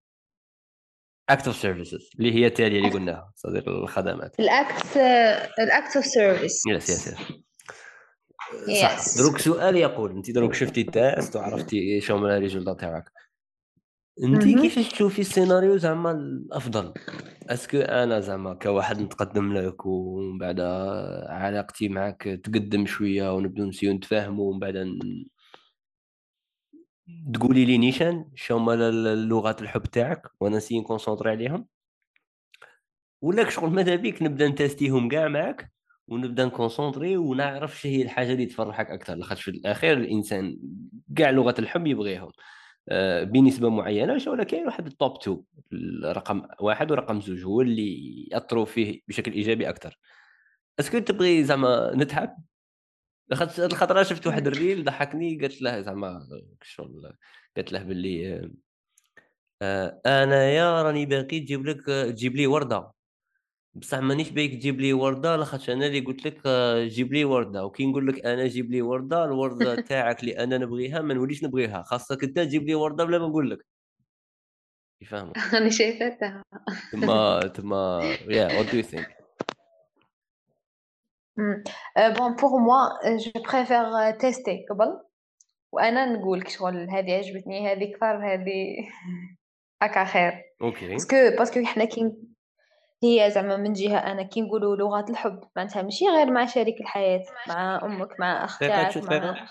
acts of services اللي هي التالية اللي قلناها صديق الخدمات. ال act ال act of service yes yes yes صح. دروك سؤال يقول انت دروك شفتي ال test وعرفتي شو هما ال résultats تاعك. انت. كيفاش تشوفي السيناريو زعما الأفضل؟ est-ce que أنا زعما كواحد نتقدم لك ومن بعد علاقتي معك تقدم شوية ونبدو ن essayer و نتفاهموا ومن بعد تقولي لي نيشان شو هما ال- اللغات الحب تاعك وأنا ن essayer ن concentrer عليهم. ولا شغل ماذا بيك نبدأ ن tester هم كاع معك ونبدا ن concentrer ونعرف شو هي الحاجة اللي تفرحك أكثر. لاخاطش في الأخير الإنسان كاع لغة الحب يبغيهم. آه، بنسبة معينة ولا كاين واحد ال top 2 رقم واحد ورقم زوج هو اللي يأثروا فيه بشكل إيجابي أكثر. est-ce que تبغي زعما نتعب؟ لاخاطش هاد الخطرة شفت واحد ال reel ضحكني قالت له زعما شغل قالت له باللي آه، آه، أنا يا راني باغيك تجيب لك تجيب لي وردة. بصح مانيش باغيك تجيب لي وردة لاخاطش أنا اللي قلت لك آه، جيب لي وردة. وكي نقول لك أنا جيب لي وردة الوردة تاعك اللي أنا نبغيها ما نوليش نبغيها. خاصك أنت تجيب لي وردة بلا ما نقول لك. يفهموا أنا شايفتها. تما تما يا what do you think bon pour moi je préfère tester قبل. وأنا نقول لك شغل هذه عجبتني هذه كثر هذه هكا خير. okay. parce que parce que حنا كي هي زعما من جهة أنا كي نقولوا لغات الحب معناتها ماشي غير مع شريك الحياة مع أمك مع اخ دقيقه تاعك شو مع دقيقه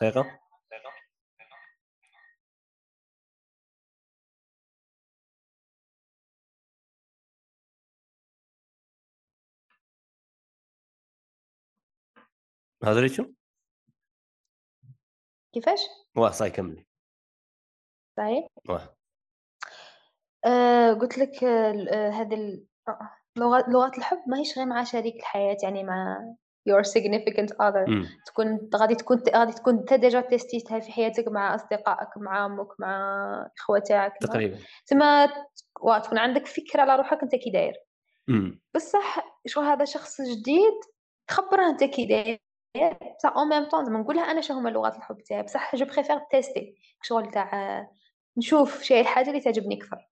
دقيقه هضري شو كيفاش؟ واه صاي كملي. صحيح واه. آه قلت لك آه، ال- آه، هذه ال- آه، لغات لغات الحب ماهيش غير مع شريك الحياة يعني مع your significant other. أمم. تكون غادي تكون غادي تكون أنت déjà تيستيتها في حياتك مع أصدقائك مع أمك مع مع- تقريبا. تما تكون عندك فكرة على روحك أنت كي داير. بصح شو هذا شخص جديد تخبره أنت كي داير. بصح en même temps زعما نقولها أنا شنو هما لغات الحب تاعي. بصح je préfère tester شغل تاع نشوف شي الحاجة اللي تعجبني أكثر.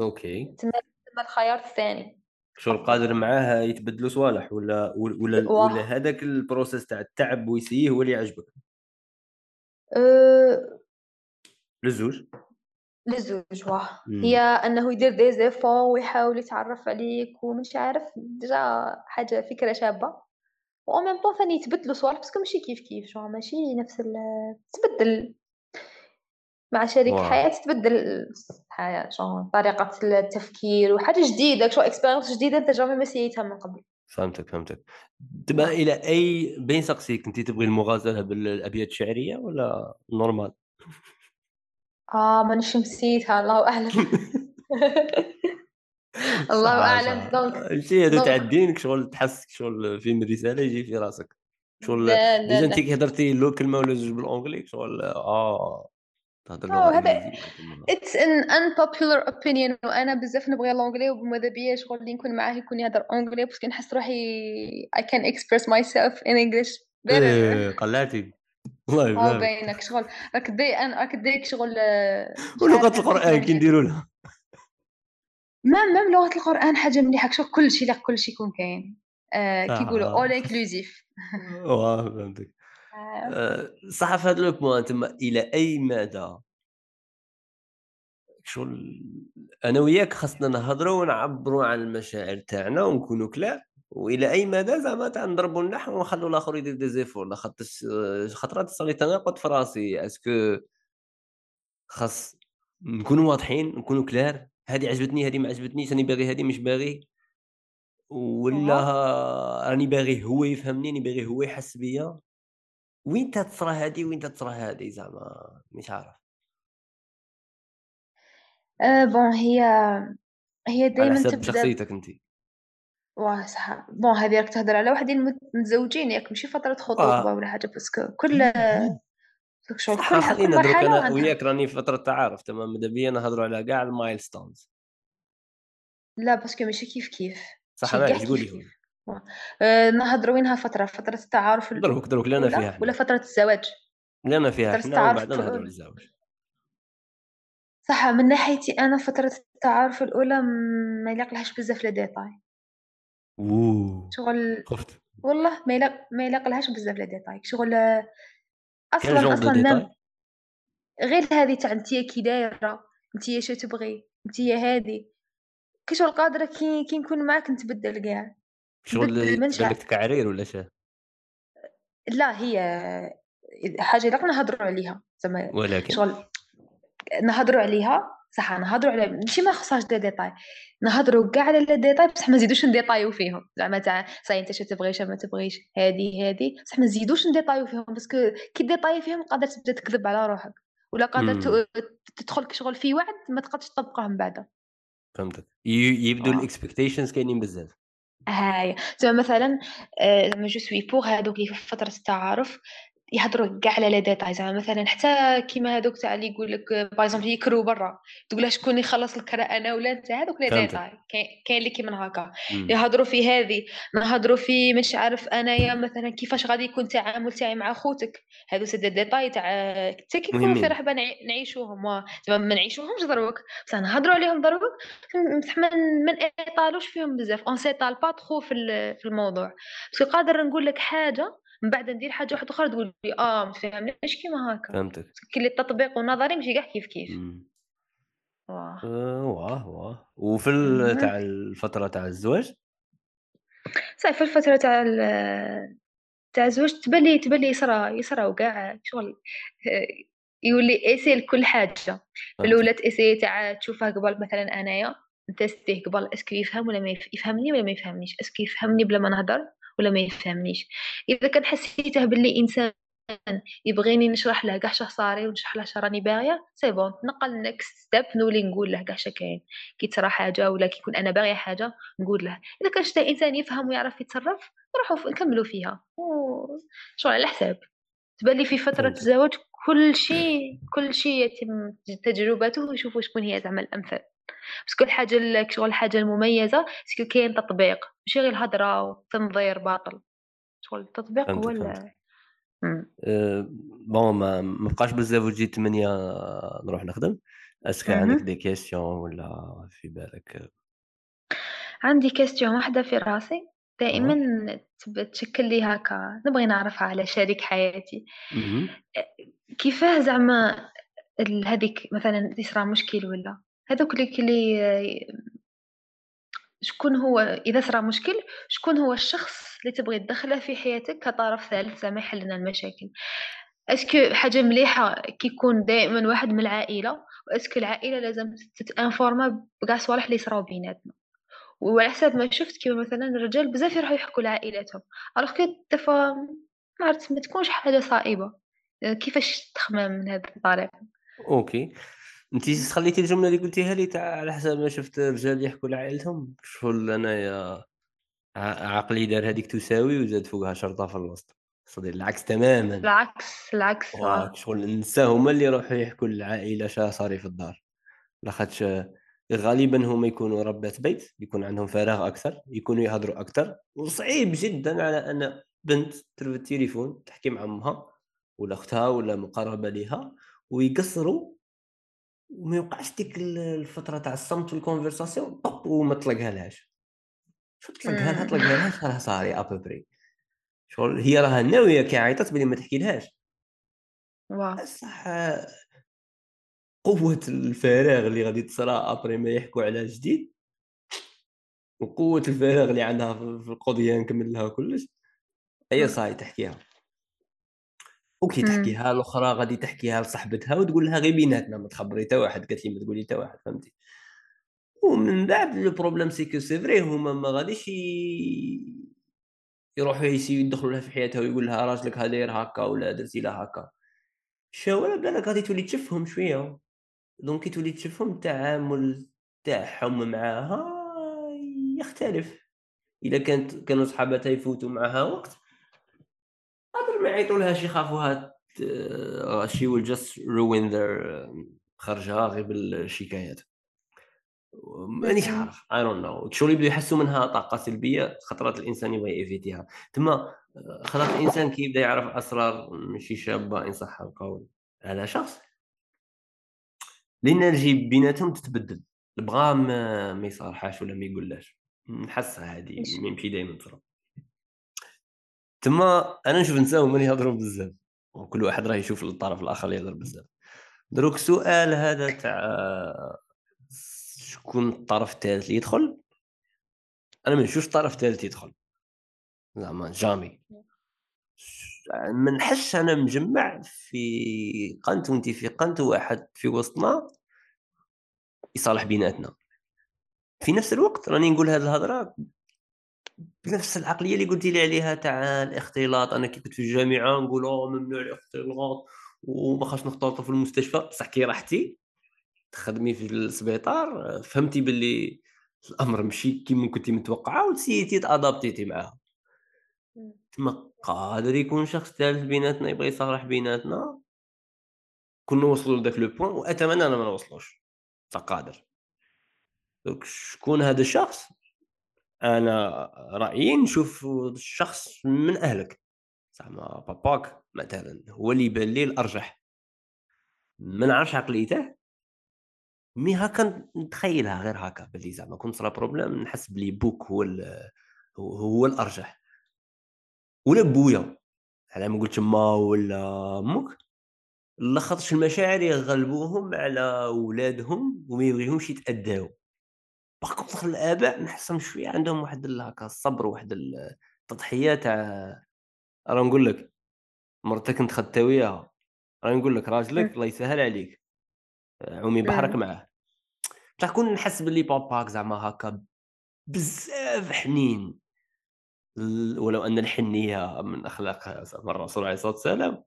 okay. تما الخيار الثاني. شغل قادر معاه يتبدلوا صوالح ولا ولا. ولا هذاك ال process تاع التعب ويسيه هو اللي يعجبك؟ أه... للزوج للزوج واه. هي أنه يدير des efforts ويحاول يتعرف عليك ومش عارف déjà حاجة فكرة شابة. و même temps ثاني يتبدلوا صوالح parce que ماشي كيف كيف شو ماشي نفس ال تبدل. مع شريك واو. حياة الحياة شو طريقة التفكير وحاجة جديدة شو اكسبيرينس جديدة أنت جامي ما سيتها من قبل. فهمتك فهمتك. دابا إلى أي بين سقسيك انت تبغي المغازلة بالأبيات الشعرية ولا نورمال آه مانيش نسيتها الله أعلم. الله أعلم دونك تاع الدين شغل تحس شغل فيلم رساله يجي في راسك. شغل ديجا انت كي هضرتي لو كلمه ولا زوج بالانجلي شغل آه. تهضر لغه هذا it's an unpopular opinion وأنا بزاف نبغي l'anglais وماذا بيا شغل اللي نكون معاه يكون يهضر anglais parce que نحس روحي I can express myself in English better. إيه، قلعتي. الله يبارك. باينك شغل. راك دي أنا راك ديك شغل ولغه القرآن كي نديروا لها. même même لغة القرآن حاجة مليحة شوف كل شيء لا كل شيء يكون كاين. آه كيقولوا all inclusive واه فهمتك. آه، صح في هذا le point تما إلى أي مدى؟ شغل أنا وياك خاصنا نهضروا ونعبروا عن المشاعر تاعنا ونكونوا clair وإلى أي مدى زعما نضربوا النحو ونخلوا الآخر يدير des efforts؟ لاخاطر خطرات تصلي تناقض في راسي. est-ce que خاص نكونوا واضحين نكونوا clair هذه عجبتني هذه ما عجبتنيش راني باغي هذه مش باغي. ولا راني باغي هو يفهمني راني باغي هو يحس بيا. وين تصرى هذه وين تصرى هذه زعما مش عارف. آه bon هي هي دائما تبدأ شخصيتك انت. واه صح. bon هذه راك تهضر على واحد متزوجين ياك ماشي فترة خطوبه آه. ولا حاجة parce que كل شغل كل خلينا درك أنا وياك راني في فترة تعارف تمام؟ ماذا بيا نهضروا على كاع المايلستونز. لا parce que ماشي كيف كيف. صح أنا قولي آه نهضروا وينها فترة فترة التعارف دروك دروك لنا فيها ولا فترة الزواج؟ لنا فيها إحنا وبعدين نهضروا الزواج. صح من ناحيتي أنا فترة التعارف الأولى ما يلاقلهاش بزاف لي ديتاي. أوه شغل خفت. والله ما يلاق ما يلاقلهاش بزاف les détails. شغل أصلا أصلا نم غير هذه تاع انت كي دايرة انت شو تبغي انت هذه. كي شغل قادرة كي كي نكون معاك نتبدل كاع. شغل لك كعرير ولا شا لا هي حاجة اللي نهضروا عليها. زعما ولكن؟ شغل نهضروا عليها صح نهضروا على ماشي ما خصهاش دي ديتاي نهضروا كاع على لي ديتاي بصح ما نزيدوش نديطايو فيهم. زعما تاع صاي انت شو تبغي ما تبغيش هادي هادي. بصح ما نزيدوش نديطايو فيهم باسكو كي détailler فيهم قادر تبدا تكذب على روحك. ولا قادر تدخل شغل في وعد ما تقدرش تطبقه من بعد فهمتك. يبدو ال expectations كاينين بزاف. هاي. زعما مثلا لما je suis pour هادوك اللي في فترة التعارف يهضروا كاع على les détails زعما مثلا حتى كيما هذوك تاع اللي يقول لك باغي يكري برا. تقول له شكون يخلص لك أنا ولا أنت؟ هذوك les détails كاين اللي كيما هكا. يهضروا في هذه. نهضروا في مش عارف أنايا مثلا كيفاش غادي يكون التعامل تاعي مع خوتك. هذو سي دي ديتاي تاع حتى كي يكونوا في رحبه نعيشوهم. زعما ما نعيشوهمش دروك بصح نهضروا عليهم دروك بصح ما نطالوش فيهم بزاف. on s'étale pas trop في الموضوع. بس قادر نقول لك حاجة من بعد ندير حاجة واحدة أخرى تقول لي آه ما فهمناش كيما هكا. فهمتك. كي التطبيق والنظري ماشي كاع كيف كيف. واه آه، واه واه وفي تاع الفترة تاع الزواج؟ صافي في الفترة تاع تاع الزواج تبان لي تبان لي يصرى يصرى وكاع شغل يولي ايسي لكل حاجة. الاولى تايسي تاع تشوفها قبل مثلا أنايا نتستيه قبل أسكو يفهم ولا ما يفهمني ولا ما يفهمنيش؟ أسكو يفهمني بلا ما نهضر؟ ولا ما يفهمنيش. إذا كان حسيته باللي إنسان يبغيني نشرح له كاع صاري ونشرح له راني باغية سي بون نقل نكست ستيب نولي نقول له كاع كاين. كي تصرا حاجة ولا كي يكون أنا باغية حاجة نقول له. إذا كان شتا إنسان يفهم ويعرف يتصرف نروحوا نكملوا فيها. شغل على حساب تبان لي في فترة الزواج كل شيء كل شيء يتم تجربته ويشوفوا شكون هي زعما الامثل باسكو الحاجة شغل الحاجة المميزة سكو كاين تطبيق. ماشي غير الهضرة وتنظير باطل. شغل التطبيق هو أه بون ما بقاش بزاف وجيت 8 نروح نخدم. est-ce que عندك des questions ولا في بالك؟ عندي question واحدة في راسي. دائما تشكل لي هكا. نبغي نعرفها على شريك حياتي. كيفاه زعما هذيك مثلا يصرى مشكل ولا؟ هذوك اللي شكون هو إذا صرا مشكل شكون هو الشخص اللي تبغي تدخله في حياتك كطرف ثالث زعما يحل لنا المشاكل. est-ce que حاجة مليحة كي يكون دائما واحد من العائلة و est-ce que العائلة لازم تت informa بكاع الصوالح اللي صراو بيناتنا. وعلى حسب ما شفت كيما مثلا الرجال بزاف يروحوا يحكوا لعائلاتهم. alors que des fois ما عرفت ما تكونش حاجة صائبة. كيفاش تخمم من هذه الطريقة؟ okay. انت خليتي الجملة اللي قلتيها لي تاع على حسب ما شفت رجال يحكوا لعائلتهم. شغل انايا عقلي دار هذيك تساوي وزاد فوقها شرطة في الوسط. صدير العكس تماما. العكس العكس. شغل النساء هما اللي يروحوا يحكوا للعائلة شا صاري في الدار. لاخاطش غالبا هما يكونوا ربات بيت يكون عندهم فراغ أكثر يكونوا يهضروا أكثر. وصعيب جدا على أن بنت ترفد التليفون تحكي مع أمها ولا أختها ولا مقربة لها ويقصروا وما يوقعش ديك الفترة تاع الصمت في الكونفرساسيون طب وما تطلقها لهاش شو تطلقها لها تطلقها لهاش راه صاري ابوبري شغل هي راها ناوية كي عيطت بلي ما تحكي لهاش صح قوة الفراغ اللي غادي تصرى ابري ما يحكوا على جديد وقوة الفراغ اللي عندها في القضية نكمل لها كلش هي صاي تحكيها. وكي تحكيها الاخرى غادي تحكيها لصاحبتها وتقول لها غير بيناتنا ما تخبري حتى واحد قالت لي ما تقولي حتى واحد فهمتي؟ ومن بعد لو بروبليم سي كو سي فري هما ما غاديش يروحوا يسيو يدخلوا لها في حياتها ويقول لها راجلك هذا هكا ولا درتي له هكا. الشاوره بالك غادي تولي تشوفهم شوية. دونك كي تولي تشوفهم التعامل تاعهم معاها يختلف. اذا كانت كانوا صحاباتها يفوتوا معها وقت يعيطوا لهاش يخافوها شي ويل جاست روين ذير خرجها غير بالشكايات. مانيش عارف. اي دونت نو شغل يبداو يحسوا منها طاقة سلبية خطرات الإنسان يبغي يفيتيها. تما خلاص الإنسان كي يبدا يعرف أسرار ماشي شابة إن صح القول على شخص. الإنرجي بيناتهم تتبدل. بغا ما, ما يصارحاش ولا ما يقولهاش نحسها هذه ما يمشي دائما تصرا تما أنا نشوف نساء هما يهضروا بزاف وكل واحد راه يشوف الطرف الآخر يهضر بزاف. دروك السؤال هذا تاع شكون الطرف الثالث اللي يدخل؟ أنا ما نشوفش طرف ثالث يدخل. زعما جامي. ما نحسش أنا مجمع في قنت وانت في قنت واحد في وسطنا يصالح بيناتنا. في نفس الوقت راني نقول هذه الهضرة بنفس العقلية اللي قلتي لي عليها تاع الاختلاط. أنا كي كنت في الجامعة نقول اوه ممنوع الاختلاط وما خاص نختلطوا في المستشفى. بصح كي رحتي تخدمي في السبيطار. فهمتي باللي الأمر ماشي كيما كنتي متوقعة وسيتي تأدابتيتي معاها. تما قادر يكون شخص ثالث بيناتنا يبغى يصالح بيناتنا. كنا وصلوا لذاك لو بوان وأتمنى أنا ما نوصلوش. فقادر. دونك شكون هذا الشخص؟ أنا رأيي نشوف الشخص من أهلك. زعما باباك مثلا هو اللي يبان لي الأرجح. ما نعرفش عقليته مي هاكا نتخيلها غير هاكا بلي زعما كون صرا بروبليم نحس بلي بوك هو هو الأرجح. ولا بويا على ما قلت ما ولا أمك لخطش المشاعر يغلبوهم على ولادهم وما يبغيهمش يتأداو. باغ الآباء نحسهم شوية عندهم واحد هكا الصبر واحد التضحية تاع راه نقول لك مرتك انت خدت وياها راه نقول لك راجلك الله يسهل عليك. عومي بحرك معاه. بصح كون نحس باللي باباك زعما هكا بزاف حنين. ولو أن الحنية من أخلاق الرسول عليه الصلاة والسلام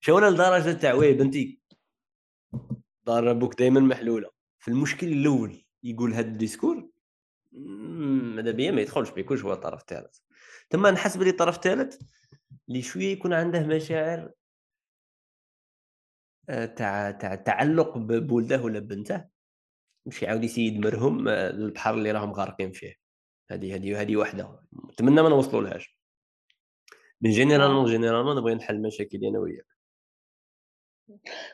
شونا لدرجة تاع وي بنتي. دار أبوك دائما محلولة. في المشكل الأول. يقول هذا ال discours؟ ماذا بيا ما يدخلش بيكونش هو الطرف الثالث. تما نحس بلي الطرف الثالث اللي شوية يكون عنده مشاعر آه، تاع تاع تعلق بولده ولا بنته. مش يعاود يسيد مرهم آه، البحر اللي راهم غارقين فيه. هذه هذه هذه واحدة نتمنى ما نوصلوا لهاش من généralement généralement نبغي نحل مشاكل أنا وياك.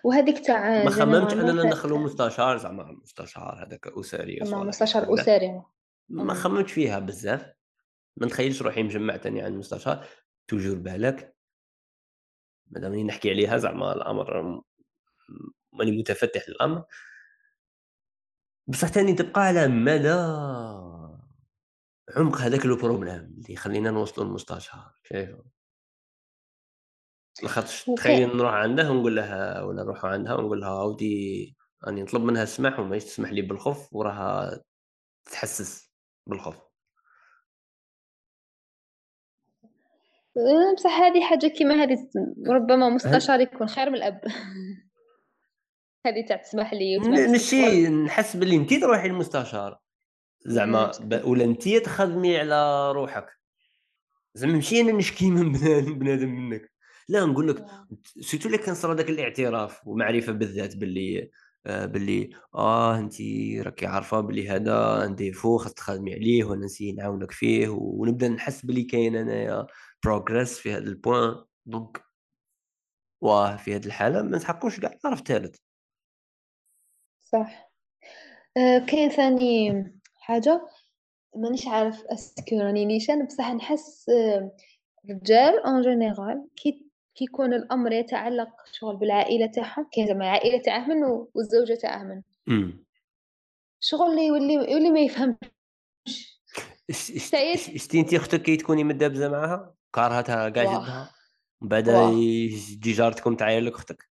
وهذيك تاع ما خممتش أننا ندخلوا مستشار زعما مستشار هذاك أسري مستشار أسري. ما خممتش فيها بزاف. ما نتخيلش روحي مجمع تاني عن المستشار. توجور بالك. مادام نحكي عليها زعما الأمر ماني متفتح للأمر. بصح تاني تبقى على مدى عمق هذاك لو بروبليم اللي يخلينا نوصلوا للمستشار شايف؟ لاخاطش تخيل نروح عنده ونقول لها ولا نروحوا عندها ونقول لها ودي راني نطلب منها السماح وما تسمح لي بالخوف وراها تتحسس بالخوف. أه، بصح هذه حاجة كيما هذه ربما مستشار يكون خير من الأب. هذه تاع تسمح لي ماشي نحس باللي انت تروحي للمستشار زعما ولا انت تخدمي على روحك. زعما ماشي أنا نشكي من بنادم منك. لا نقول لك surtout اللي كان صرا ذاك الاعتراف ومعرفة بالذات باللي آه باللي آه انت راكي عارفة باللي هذا عندي فو خاص تخدمي عليه وأنا نسي نعاونك فيه ونبدأ نحس باللي كاين أنايا progrès في هذا ال point. donc واه في هذه الحالة ما نسحقوش كاع طرف ثالث صح. آه كاين ثاني حاجة؟ مانيش عارف est-ce que راني نيشان بصح نحس آه الرجال en général كي كيكون الأمر يتعلق شغل بالعائلة تاعهم كاين زعما العائله تاعهم والزوجة تاعهم. شغل يولي يولي ما يفهمش. شتي انت أختك كي تكوني مدابزه معاها؟ كارهتها كاع جدها من بعد يجي جارتكم تعاير لك أختك؟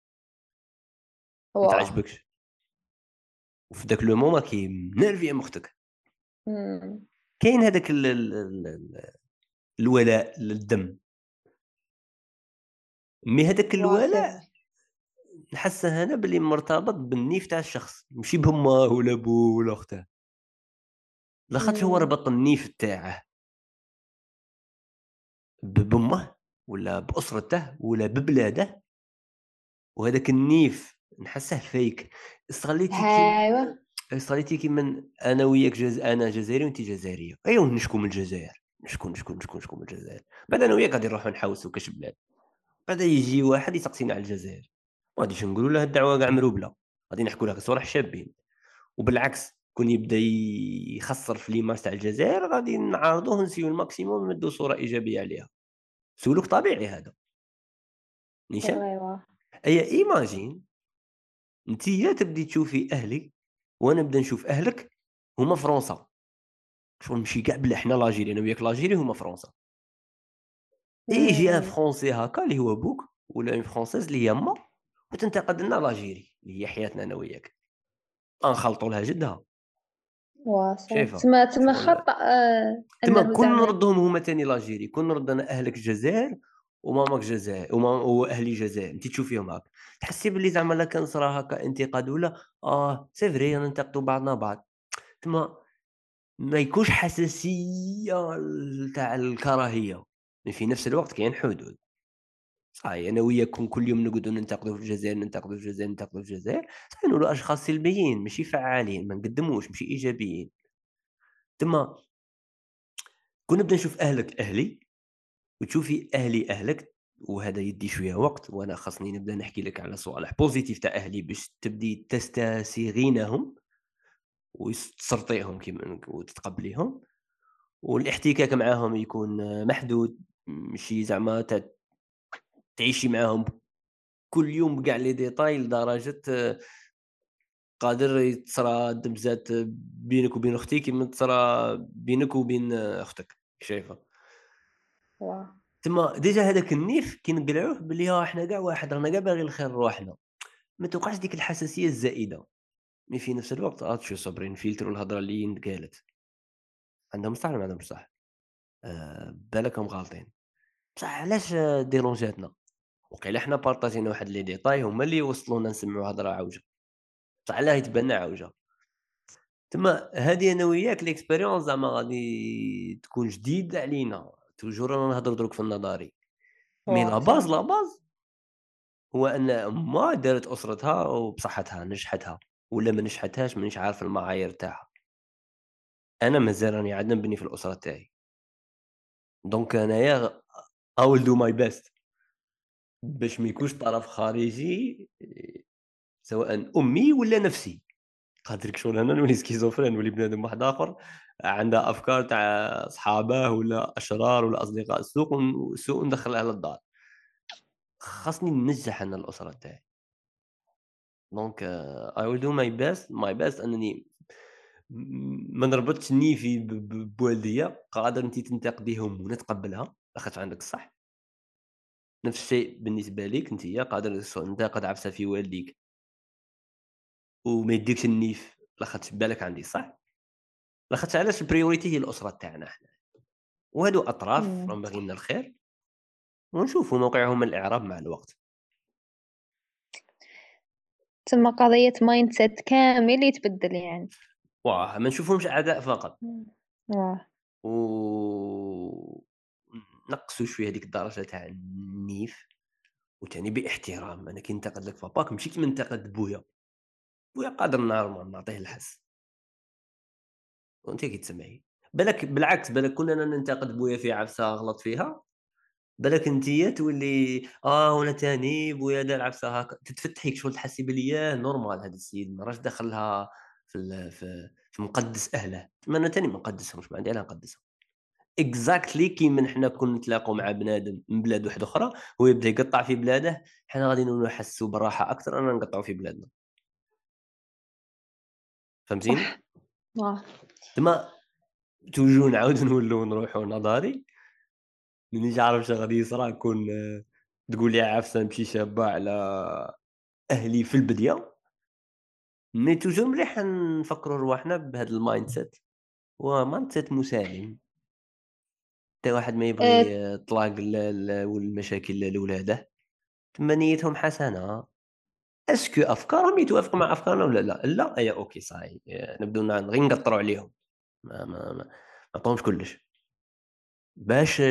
ما تعجبكش؟ وفي ذاك le moment كي م énervé أم أختك. كاين هذاك الولاء للدم. mais هذاك الولاء نحسه أنا باللي مرتبط بالنيف تاع الشخص ماشي بامه ولا بو ولا اخته لاخاطش هو ربط النيف تاعه بامه ولا بأسرته ولا ببلاده. وهذاك النيف نحسه فيك استغليتي ايوا استغليتي كيما أنا وياك جز... أنا جزائري وانت جزائرية. أيوا نشكو من الجزائر. نشكو نشكو نشكو نشكو من الجزائر. بعد أنا وياك غادي نروحو نحوسو كاش بلاد. بعد يجي واحد يسقسينا على الجزائر. ما غاديش نقولوا له الدعوة كاع مروبلة. غادي نحكوا له صوالح شابين. وبالعكس كون يبدأ يخسر في l'image تاع الجزائر غادي نعارضوه نسيو ال maximum نمدوا صورة إيجابية عليها. سلوك طبيعي هذا. نيشان؟ أي imagine أنت تبدي تشوفي أهلي وأنا نبدأ نشوف أهلك هما فرنسا. شغل نمشي كاع بلا حنا l'Algérie أنا وياك l'Algérie هما فرنسا. يجي un Français هكا اللي هو بوك ولا une Française اللي هي ما وتنتقد لنا l'Algérie اللي هي حياتنا أنا وياك. نخلطوا لها جدها. شايفة؟ تما تما خطأ آه تما كون نردهم هما ثاني l'Algérie كون نرد أنا أهلك الجزائر وماماك جزائر وأهلي الجزائر انت تشوفيهم هكا تحسي باللي زعما لا كان صرا هكا انتقاد ولا آه c'est vrai ننتقدوا بعضنا بعض. تما ما يكونش حساسية تاع الكراهية. في نفس الوقت كاين حدود. صحيح أنا وياكم كل يوم نقعدوا ننتقدوا في الجزائر ننتقدوا في الجزائر ننتقدوا في الجزائر صحيح نقولوا اشخاص سلبيين ماشي فعالين ما نقدموش ماشي إيجابيين. تما كون نبدا نشوف أهلك أهلي وتشوفي أهلي أهلك وهذا يدي شوية وقت وأنا خاصني نبدا نحكي لك على صوالح positifs تاع أهلي باش تبدي تستسيغينهم وتسرطيهم كيما وتتقبليهم والإحتكاك معاهم يكون محدود. ماشي زعما تعيشي معاهم. كل يوم بكاع les détails لدرجة قادر تصرى دبزات بينك وبين أختي كيما تصرى بينك وبين أختك شايفة؟ تما déjà هذاك النيف كي نقلعوه بلي ها إحنا كاع واحد رانا كاع باغي الخير لروحنا ما توقعش ديك الحساسية الزائدة. mais في نفس الوقت آه شو صابرين الهضره اللي نتقالت عندهم صح ولا ما عندهمش صح؟ آه بالكم غالطين. بصح علاش ديرونجاتنا؟ وقيلا حنا بارطاجينا واحد les détails هما اللي وصلونا نسمعوا هضرة عوجه بصح علاه يتبنى عوجه تما هذه أنا وياك l'expérience زعما غادي تكون جديدة علينا. toujours رانا نهضروا دروك في النظري. mais la base la base هو أن ما دارت أسرتها وبصحتها نجحتها. ولا ما نجحتهاش مانيش عارف المعايير تاعها. أنا مازال راني عاد نبني في الأسرة تاعي. donc انايا I will do my best. باش ما يكونش طرف خارجي سواء أمي ولا نفسي. قادر شغل أنا نولي schizophrène نولي بنادم واحد آخر عنده أفكار تاع صحابه ولا أشرار ولا أصدقاء السوق والسوق ندخلها للدار خاصني ننجح أنا الأسرة تاعي. donc I will do my best my best أنني ما نربطش نيفي بوالديه قادر انت تنتقديهم ونتقبلها لاخاطش عندك الصح نفس الشيء بالنسبة ليك انت قادر تنتقد عفسه في والديك وما يديكش النيف لاخاطش بالك عندي صح لاخاطش علاش ال priorité هي الاسره تاعنا حنا وهادو اطراف راهم باغيين الخير ونشوفوا موقعهم الاعراب مع الوقت تما قضية mindset كامل يتبدل يعني واه ما نشوفهمش أعداء فقط. واه و نقصوا شوية هذيك الدرجة تاع النيف وتاني باحترام أنا كي ننتقد لك باباك ماشي كيما ننتقد بويا. بويا قادر نعرف نعطيه الحس. وأنت كي تسمعي. بالك بالعكس بالك كنا ننتقد بويا في عفسة غلط فيها. بالك انتيا تولي آه ولا تاني بويا دار عفسه هكا. تتفتحي شغل تحسي بلي normal هذا السيد ما راش دخلها في في, في مقدس أهله. ما أنا تاني ما نقدسهمش ما عندي أنا نقدسهم exactly كيما حنا كون نتلاقوا مع بنادم من بلاد واحدة أخرى هو يبدأ يقطع في بلاده حنا غادي نحسوا براحة أكثر أننا نقطعوا في بلادنا. فهمتيني؟ تما toujours نعاودو نولو نروحو نظري مانيش عارف شنو غادي يصرى نكون تقول لي عفسة نمشي شابة على أهلي في البدية. mais toujours مليح نفكروا رواحنا بهذا ال mindset هو mindset مسالم حتى واحد ما يبغي أه. طلاق والمشاكل لولاده تما نيتهم حسنة. est-ce que أفكارهم يتوافق مع أفكارنا ولا لا؟ لا اي OK صحيح. نبدو غير نقطروا عليهم. ما ما ما نعطوهمش كلش. باش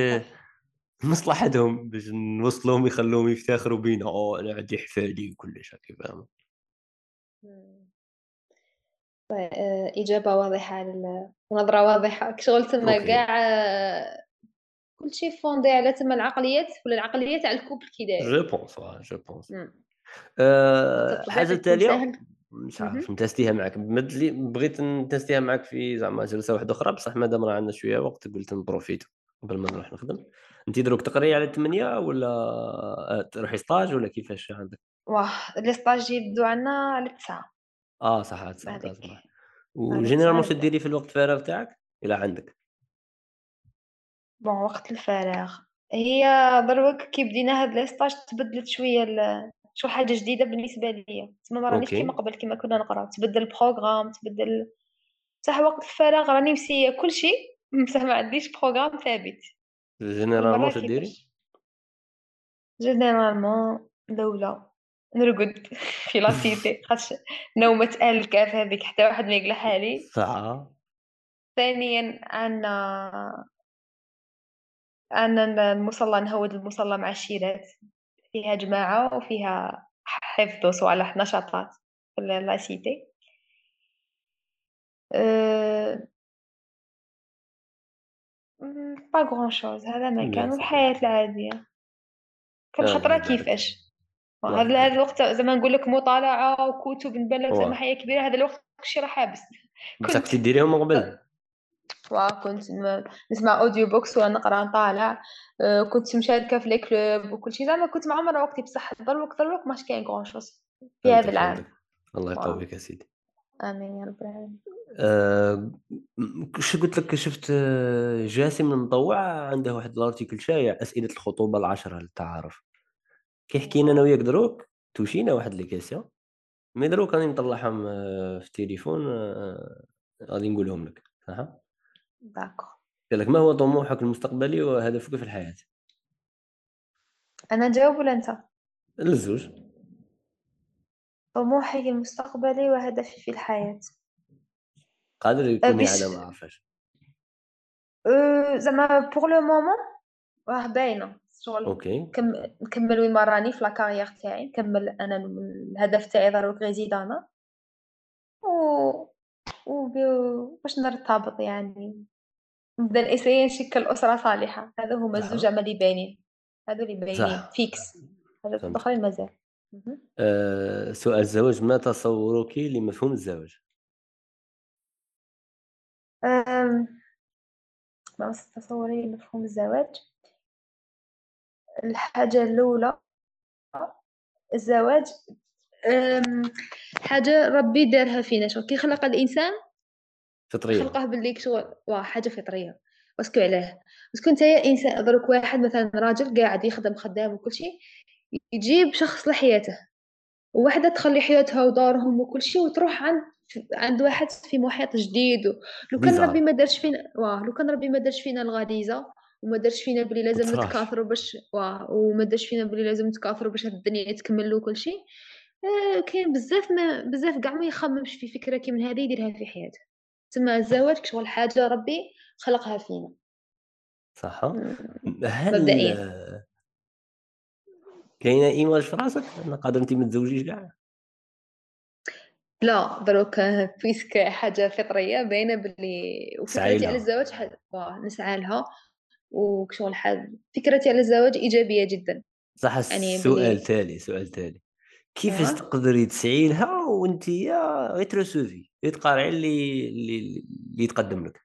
مصلحتهم باش نوصلهم يخلوهم يفتخروا بينا. أو أنا عندي حفادي وكلش هكا فاهم طيب آه، إجابة واضحة ونظرة واضحة. شغل تما كاع آه، كل شيء fondé على تما العقليات ولا العقلية تاع ال couple كي داير je pense je pense الحاجة التالية مش عارف ن teste يها معك. بغيت ن teste يها معك في زعما جلسة واحدة أخرى بصح مادام راه عندنا شوية وقت قلت ن profiter قبل ما نروح نخدم. انت دروك تقري على 8 ولا آه، تروحي stage ولا كيفاش عندك؟ واه les stages يبدو عندنا على 9 آه صح 9 صح و généralement شنو ديري في الوقت الفراغ تاعك إلى عندك. bon وقت الفراغ. هي دروك كي بدينا هاد les stages تبدلت شوية شو حاجة جديدة بالنسبة ليا تما ما رانيش كيما قبل كيما كنا نقرأ. تبدل ال programme تبدل صح وقت الفراغ. راني مسيه كل شيء. بصح ما عنديش programme ثابت. généralement شو ديري جينيرالمون الاولى نرقد في لاسيتي خاطش نومة آل الكاف هذيك حتى واحد ما يقلعها لي. ساعة ثانيا عندنا عندنا المصلى نهود المصلى مع الشيرات. فيها جماعة وفيها حفظ وصوالح نشاطات في لاسيتي أه... pas grand-chose. هذا ما كان الحياة العادية. كل خطرة كيفاش؟ هذا هذا الوقت زعما نقول لك مطالعة وكتب نبان زعما حياة كبيرة هذا الوقت كلشي راه حابس كنت كنتي ديريهم من قبل. كنت نسمع audiobooks وأنا نقرا نطالع كنت مشاركة في les clubs وكل شيء زعما كنت معمر وقتي بصح دروك دروك ماش كاين grand-chose في هذا العام. الله يقويك يا سيدي. آمين يا رب العالمين. أه شو قلت لك؟ شفت آه، جاسم المطوع؟ عنده واحد ال article شايع أسئلة الخطوبة العشرة للتعارف كي حكينا أنا وياك دروك touchينا واحد les questions mais دروك راني نطلعهم آه، في التليفون غادي نقولهم لك صح؟ d'accord قال لك ما هو طموحك المستقبلي وهدفك في الحياة؟ أنا جاوب ولا أنت؟ للزوج طموحي المستقبلي وهدفي في الحياة. قادر يكون بيش... ما عرفاش زعما pour le moment راه باينة. شغل OK. نكمل وين ما راني في la carrière تاعي نكمل أنا الهدف تاعي دروك résidanat و و باش نرتبط يعني. نبدا ن essayer نشكل اسره صالحة. هذا هما الزوج اللي باينين. هذو اللي باينين. فيكس هذا الأخرين مازال. أه سؤال الزواج ما تصورك لمفهوم الزواج؟ ما تصوري لمفهوم الزواج؟ الحاجة الأولى الزواج. حاجة ربي دارها فينا. شو كي خلق الإنسان فطرية. خلقه باللي شغل واه حاجة فطرية. parce que علاه؟ parce que نتايا إنسان دروك واحد مثلا راجل قاعد يخدم خدام وكل شيء يجيب شخص لحياته. وواحدة تخلي حياتها ودارهم وكل شيء وتروح عند عند واحد في محيط جديد. لو كان ربي ما دارش فينا واه لو كان ربي ما دارش فينا الغريزة وما دارش فينا بلي لازم نتكاثروا باش وما دارش فينا بلي لازم نتكاثروا باش هاد الدنيا تكمل وكل شيء آه كاين بزاف ما بزاف كاع ما يخممش في فكرة كي من هذه يديرها في حياته. تما الزواج شغل حاجة ربي خلقها فينا. صح. هل مبدئيا. كاينة إيماج في راسك؟ أنا قادر انت ما تزوجيش كاع لا دروك بويسك حاجة فطرية باينة باللي وفكرتي على الزواج حاجة نسعى لها. وشغل حاجة فكرتي على الزواج إيجابية جدا. صح يعني سؤال تالي سؤال تالي كيفاش أيوة. تقدري تسعي لها وانت غير ترسوفي غير تقارعي اللي اللي اللي يتقدم لك؟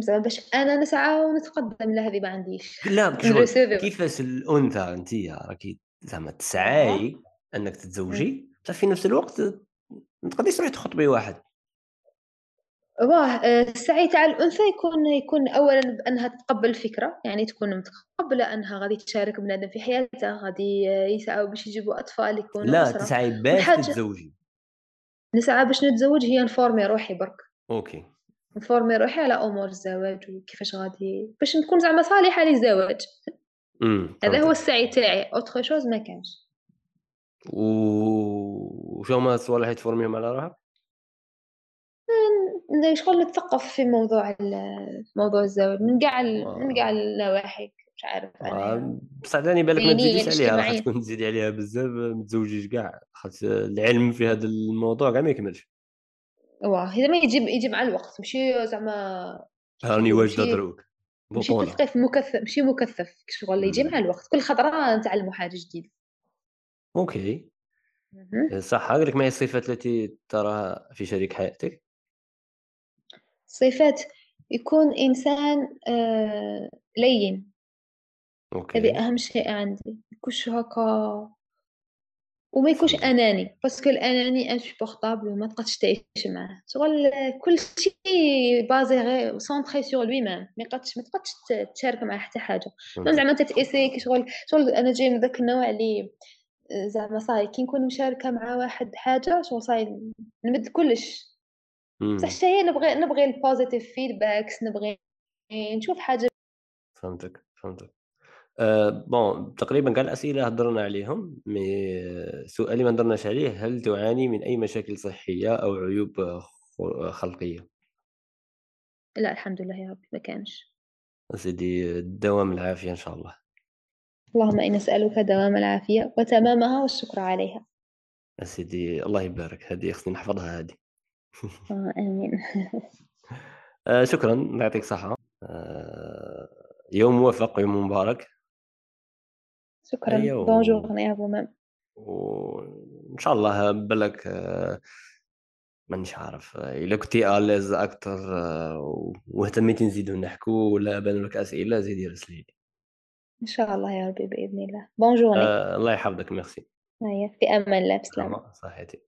زعما باش أنا نسعى ونتقدم لا هذه ما عنديش. لا كيفاش الأنثى انت راكي؟ زعما تسعاي أنك تتزوجي بصح في نفس الوقت ما تقدريش تروحي تخطبي واحد. واه آه، السعي تاع الأنثى يكون يكون اولا بأنها تتقبل الفكرة يعني تكون متقبلة أنها غادي تشارك بنادم في حياتها غادي يسعوا باش يجيبوا أطفال يكونوا لا أسرة. تسعي باش تتزوجي. نسعى باش نتزوج هي ن former روحي برك. OK. ن former روحي على أمور الزواج وكيفاش غادي باش نكون زعما صالحة للزواج. هذا هو السعي تاعي autre chose ما كانش. وشو هما الصوالح اللي ت formerهم على روحك؟ شغل نتثقف في موضوع موضوع الزواج من كاع من كاع النواحي مش عارف أنا بصح ثاني بالك ما تزيديش عليها راح تكون تزيدي عليها بزاف ما تزوجيش كاع خاطر العلم في هذا الموضوع كاع ما يكملش. واه هذا ما يجيب يجي مع الوقت ماشي زعما راني واجده دروك ماشي تثقيف مكثف ماشي مكثف شغل يجي مع الوقت كل خطرة نتعلموا حاجة جديدة. OK. صح لك ما هي الصفات التي تراها في شريك حياتك. صفات يكون إنسان آه لين. OK. هذه أهم شيء عندي. يكونش هكا وما يكونش أناني. parce que الاناني insupportable وما تقدش تعيش معاه. شغل كل شيء basé غير centré sur lui-même ما تقدش ما تقدش تشارك معاه حتى حاجة. زعما تتاسي شغل شغل أنا جاي من ذاك النوع اللي زعما صاي. كي نكون مشاركة مع واحد حاجة شغل صاي. نمد كلش. بصح شي نبغي نبغي ال positive feedbacks نبغي نشوف حاجة. فهمتك فهمتك. أه بون تقريبا كاع الأسئلة هضرنا عليهم مي سؤالي ما هضرناش عليه هل تعاني من أي مشاكل صحية أو عيوب خلقية؟ لا الحمد لله يا ربي ما كانش. سيدي دوام العافية إن شاء الله. اللهم إنا نسألك دوام العافية وتمامها والشكر عليها. سيدي الله يبارك هذه خصني نحفظها هذه. آه آمين. آه شكرا. يعطيك صحة. آه يوم موفق يوم مبارك. شكرا. أيوه. bonjour يا مام وإن شاء الله بالك آه مانيش عارف الا كنتي à l'aise أكثر آه واهتميتي نزيدو نحكو ولا بانوا لك أسئلة زيدي رسلي إن شاء الله يا ربي بإذن الله. bonjour آه الله يحفظك. ميرسي. في أمان الله. بسلامة. صحيتي